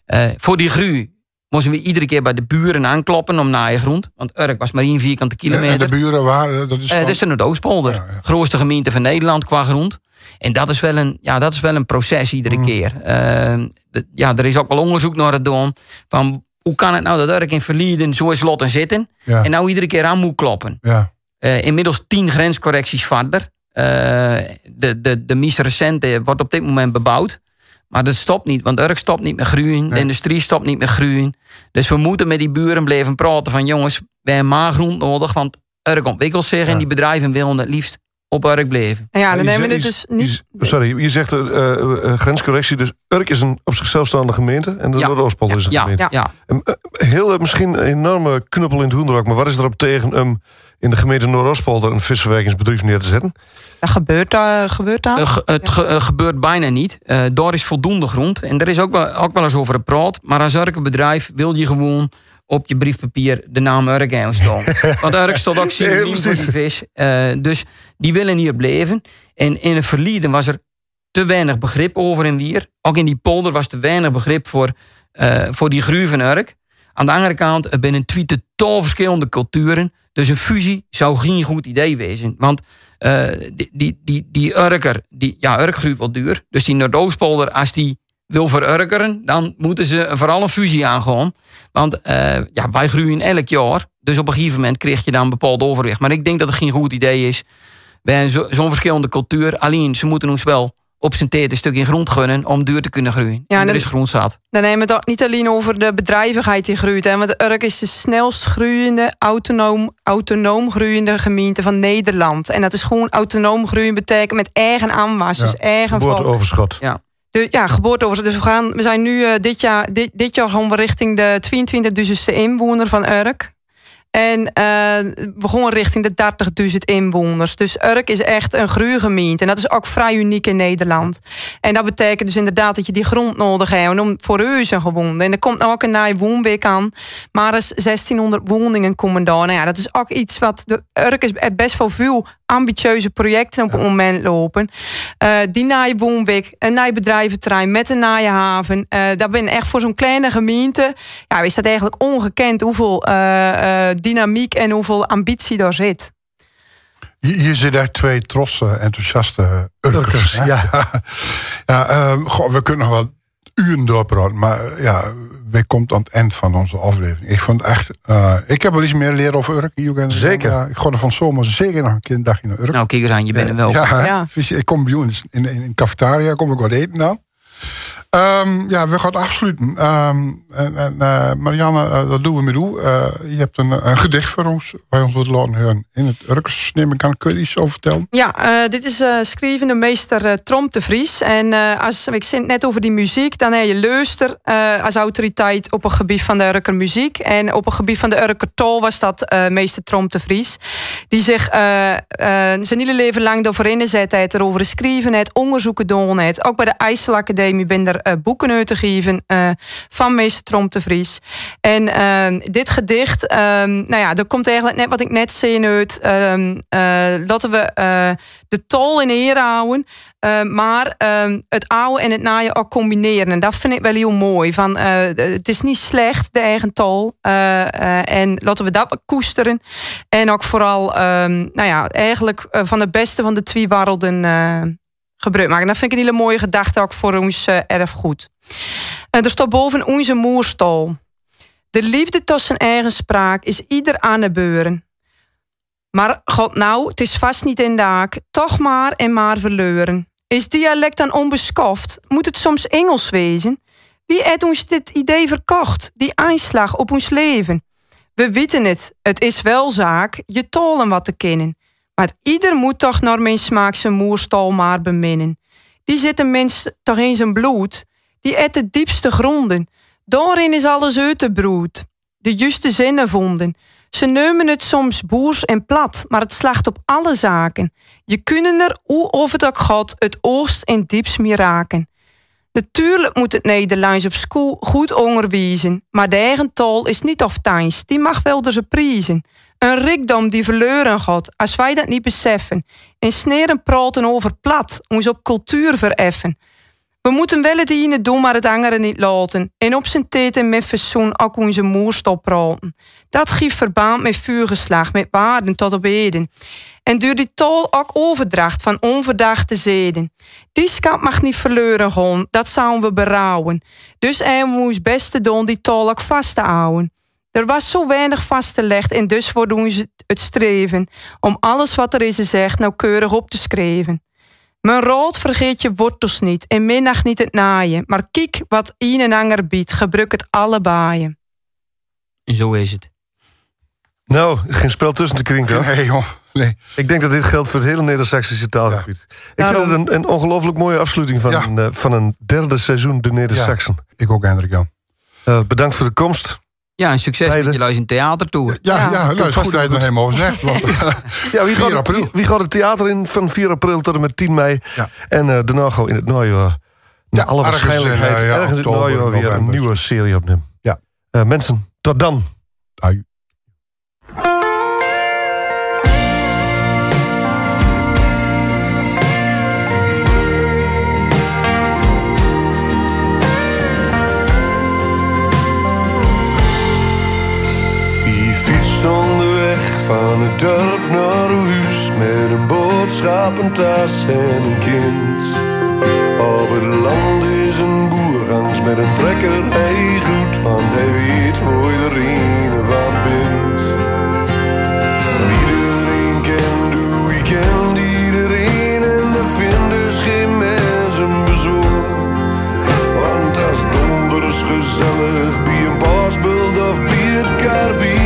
Uh, voor die groei moesten we iedere keer bij de buren aankloppen om naaigrond. Want Urk was maar één vierkante kilometer. En de buren waren, dat is uh, dat is de Noordoostpolder. Ja, ja. Grootste gemeente van Nederland qua grond. En dat is wel een, ja, dat is wel een proces iedere mm. keer. Ja, er is ook wel onderzoek naar het doen. Van hoe kan het nou dat Urk in verleden zo is lotten zitten. Ja. En nou iedere keer aan moet kloppen. Ja. Inmiddels tien grenscorrecties verder. Uh, de, de, de meest recente wordt op dit moment bebouwd. Maar dat stopt niet, want Urk stopt niet met groeien. De industrie stopt niet met groeien. Dus we moeten met die buren blijven praten van... jongens, wij hebben maaggrond nodig, want Urk ontwikkelt zich... Ja. en die bedrijven willen het liefst op Urk blijven. Ja, dan nemen we het dus niet... sorry, je zegt uh, uh, grenscorrectie, dus Urk is een op zichzelf staande gemeente... en de ja. Noordoostpolder is een ja. gemeente. Ja. En, heel misschien een enorme knuppel in het hoenderok... maar wat is erop tegen om in de gemeente Noordoostpolder... een visverwerkingsbedrijf neer te zetten? Dat gebeurt, uh, gebeurt dat? Uh, het ge uh, gebeurt bijna niet. Uh, daar is voldoende grond. En er is ook wel, ook wel eens over gepraat. Maar als Urk een bedrijf wil je gewoon op je briefpapier de naam Urk staan. Want Urk staat ook synoniem Ja, voor die vis. dus die willen hier blijven. En in het verleden was er te weinig begrip over en weer. Ook in die polder was te weinig begrip voor, voor die groei van Urk. Aan de andere kant, er binnen twee totaal verschillende culturen. Dus een fusie zou geen goed idee wezen. Want uh, die, die, die, die Urker, die, ja, Urk groeit wel duur. Dus die Noordoostpolder, als die wil verurkeren, dan moeten ze vooral een fusie aangaan. Want uh, ja, wij groeien elk jaar. Dus op een gegeven moment krijg je dan een bepaald overwicht. Maar ik denk dat het geen goed idee is. Hebben zo'n zo verschillende cultuur. Alleen, ze moeten ons wel op zijn teert een stukje grond gunnen om duur te kunnen groeien. Ja, en er dan- is grond zat. Dan nemen we het niet alleen over de bedrijvigheid die groeit. Hè, want Urk is de snelst groeiende, autonoom, autonoom groeiende gemeente van Nederland. En dat is gewoon autonoom groeien betekent met eigen aanwas. Dus eigen volk. Geboorteoverschot. Ja. De, ja, geboorteoverschot. Dus we, gaan, we zijn nu eh, dit, jaar, dit, dit jaar we richting de 22.000ste inwoner van Urk. En eh, we gaan richting de 30.000 inwoners. Dus Urk is echt een groeigemeente. En dat is ook vrij uniek in Nederland. En dat betekent dus inderdaad dat je die grond nodig hebt om voor huizen gewoon. En er komt ook een nieuwe woonweek aan. Maar er is 1600 woningen komen daar. Nou ja, dat is ook iets wat... De Urk is best wel veel ambitieuze projecten op het moment lopen. Eh, die naaie woonweek, een naai bedrijventerrein met een naaie haven. Eh daar ben echt voor zo'n kleine gemeente. Ja, is dat eigenlijk ongekend hoeveel eh, eh, dynamiek en hoeveel ambitie daar zit. Hier, zitten echt twee trosse, enthousiaste Urkers. Ja. ja goh, we kunnen nog wel uren doorpraten, maar eh, ja, wij komt aan het eind van onze aflevering. Ik vond echt, eh, ik heb wel iets meer leren over Urk. de- Zeker. Ja, ik ga er van zomer zeker nog een keer een dagje naar Urk. Nou, kijk eens aan, je bent er wel. Ja? Ja. Ik kom bij jou in, in, in een cafetaria, kom ik wat eten dan. Ehm, ja, we gaan het afsluiten. Ehm, eh, Marianne, eh, dat doen we met u. Eh, je hebt een, een gedicht voor ons, je ons wilt laten horen. In het Urks, neem ik aan, kun je iets over vertellen? Ja, dit is schrijvende meester eh, Trom de Vries. En als ik zit net over die muziek, dan heb je luister eh, als autoriteit op het gebied van de Urker muziek. En op het gebied van de Urker tol was dat meester Trom de Vries. Die zich zijn hele leven lang ervoor ingezet heeft, erover schrijven heeft, onderzoeken doen heeft. Ook bij de IJsselacademie ben er boeken uit te geven eh, van meester Trom de Vries. En eh, dit gedicht, ehm, nou ja, er komt eigenlijk net wat ik net zei uit. ehm, eh, laten we eh, de tol in eer houden. eh, maar ehm, het oude en het naaien ook combineren. En dat vind ik wel heel mooi. Van, eh, het is niet slecht, de eigen tol. eh, eh, en laten we dat koesteren. En ook vooral, ehm, nou ja, eigenlijk eh, van de beste van de twee werelden eh, gebruik maken. Dat vind ik een hele mooie gedachte ook voor ons eh, erfgoed. Eh, er staat boven onze moerstal. De liefde tussen eigen spraak is ieder aan de beuren. Maar god nou, het is vast niet in de haak. Toch maar en maar verleuren. Is dialect dan onbeschoft? Moet het soms Engels wezen? Wie heeft ons dit idee verkocht? Die aanslag op ons leven? We weten het, het is wel zaak je tolen wat te kennen. Maar ieder moet toch naar mijn smaak zijn moerstal maar beminnen. Die zit een mens toch in zijn bloed. Die et de diepste gronden. Daarin is alles uit de broed. De juiste zinnen vonden. Ze nemen het soms boers en plat, maar het slacht op alle zaken. Je kunnen er, hoe of het ook gaat, het oost en diepst meer raken. Natuurlijk moet het Nederlands op school goed onderwijzen, maar de eigen taal is niet of tijdens, die mag wel dus prijzen. Een rijkdom die verloren gaat, als wij dat niet beseffen. En sneren praten over plat, ons op cultuur vereffen. We moeten wel het ene doen, maar het andere niet laten. En op zijn tijd en met verzoen ook onze moerstop praten. Dat geeft verband met vuurgeslag, met waarden tot op heden. En door die tol ook overdracht van onverdachte zeden. Die schat mag niet verloren gaan, dat zouden we berouwen. Dus hij moest beste doen die tol ook vast te houden. Er was zo weinig vastgelegd en dus voor doen ze het streven om alles wat er is gezegd nauwkeurig op te schrijven. Mijn rood vergeet je wortels niet en minnacht niet het naaien, maar kijk wat een en ander biedt, gebruik het allebei. En zo is het. Nou, geen spel tussen te krinken. Nee, joh. Nee. Ik denk dat dit geldt voor het hele Neder-Saxische taalgebied. Ik Daarom- vind het een, een ongelooflijk mooie afsluiting van, Ja. een, eh, van een derde seizoen De Neder-Saxen. Ik ook, Hendrik Jan. Eh, bedankt voor de komst. Ja, en succes Beide. met je luister theatertour. Ja, ja, Ja, nou, het is goed dat je het helemaal zegt. Want, Ja, wie 4 gaat, april. Wie, wie gaat het theater in van 4 april tot en met 10 mei? Ja. En eh daarna gaan we in het najaar, naar alle ergens in, waarschijnlijkheid, eh, ja, ergens in het najaar weer een nieuwe serie opnemen. Ja. Eh, mensen, tot dan. van het dorp naar huis met een boodschap, een tas en een kind. Over het land is een boer langs met een trekker, hij goed, want hij weet hoe je er een van bent. Iedereen kent de weekend, iedereen en er vindt geen mens een bezoek. Want als donders gezellig bij een pasbeeld of bij het.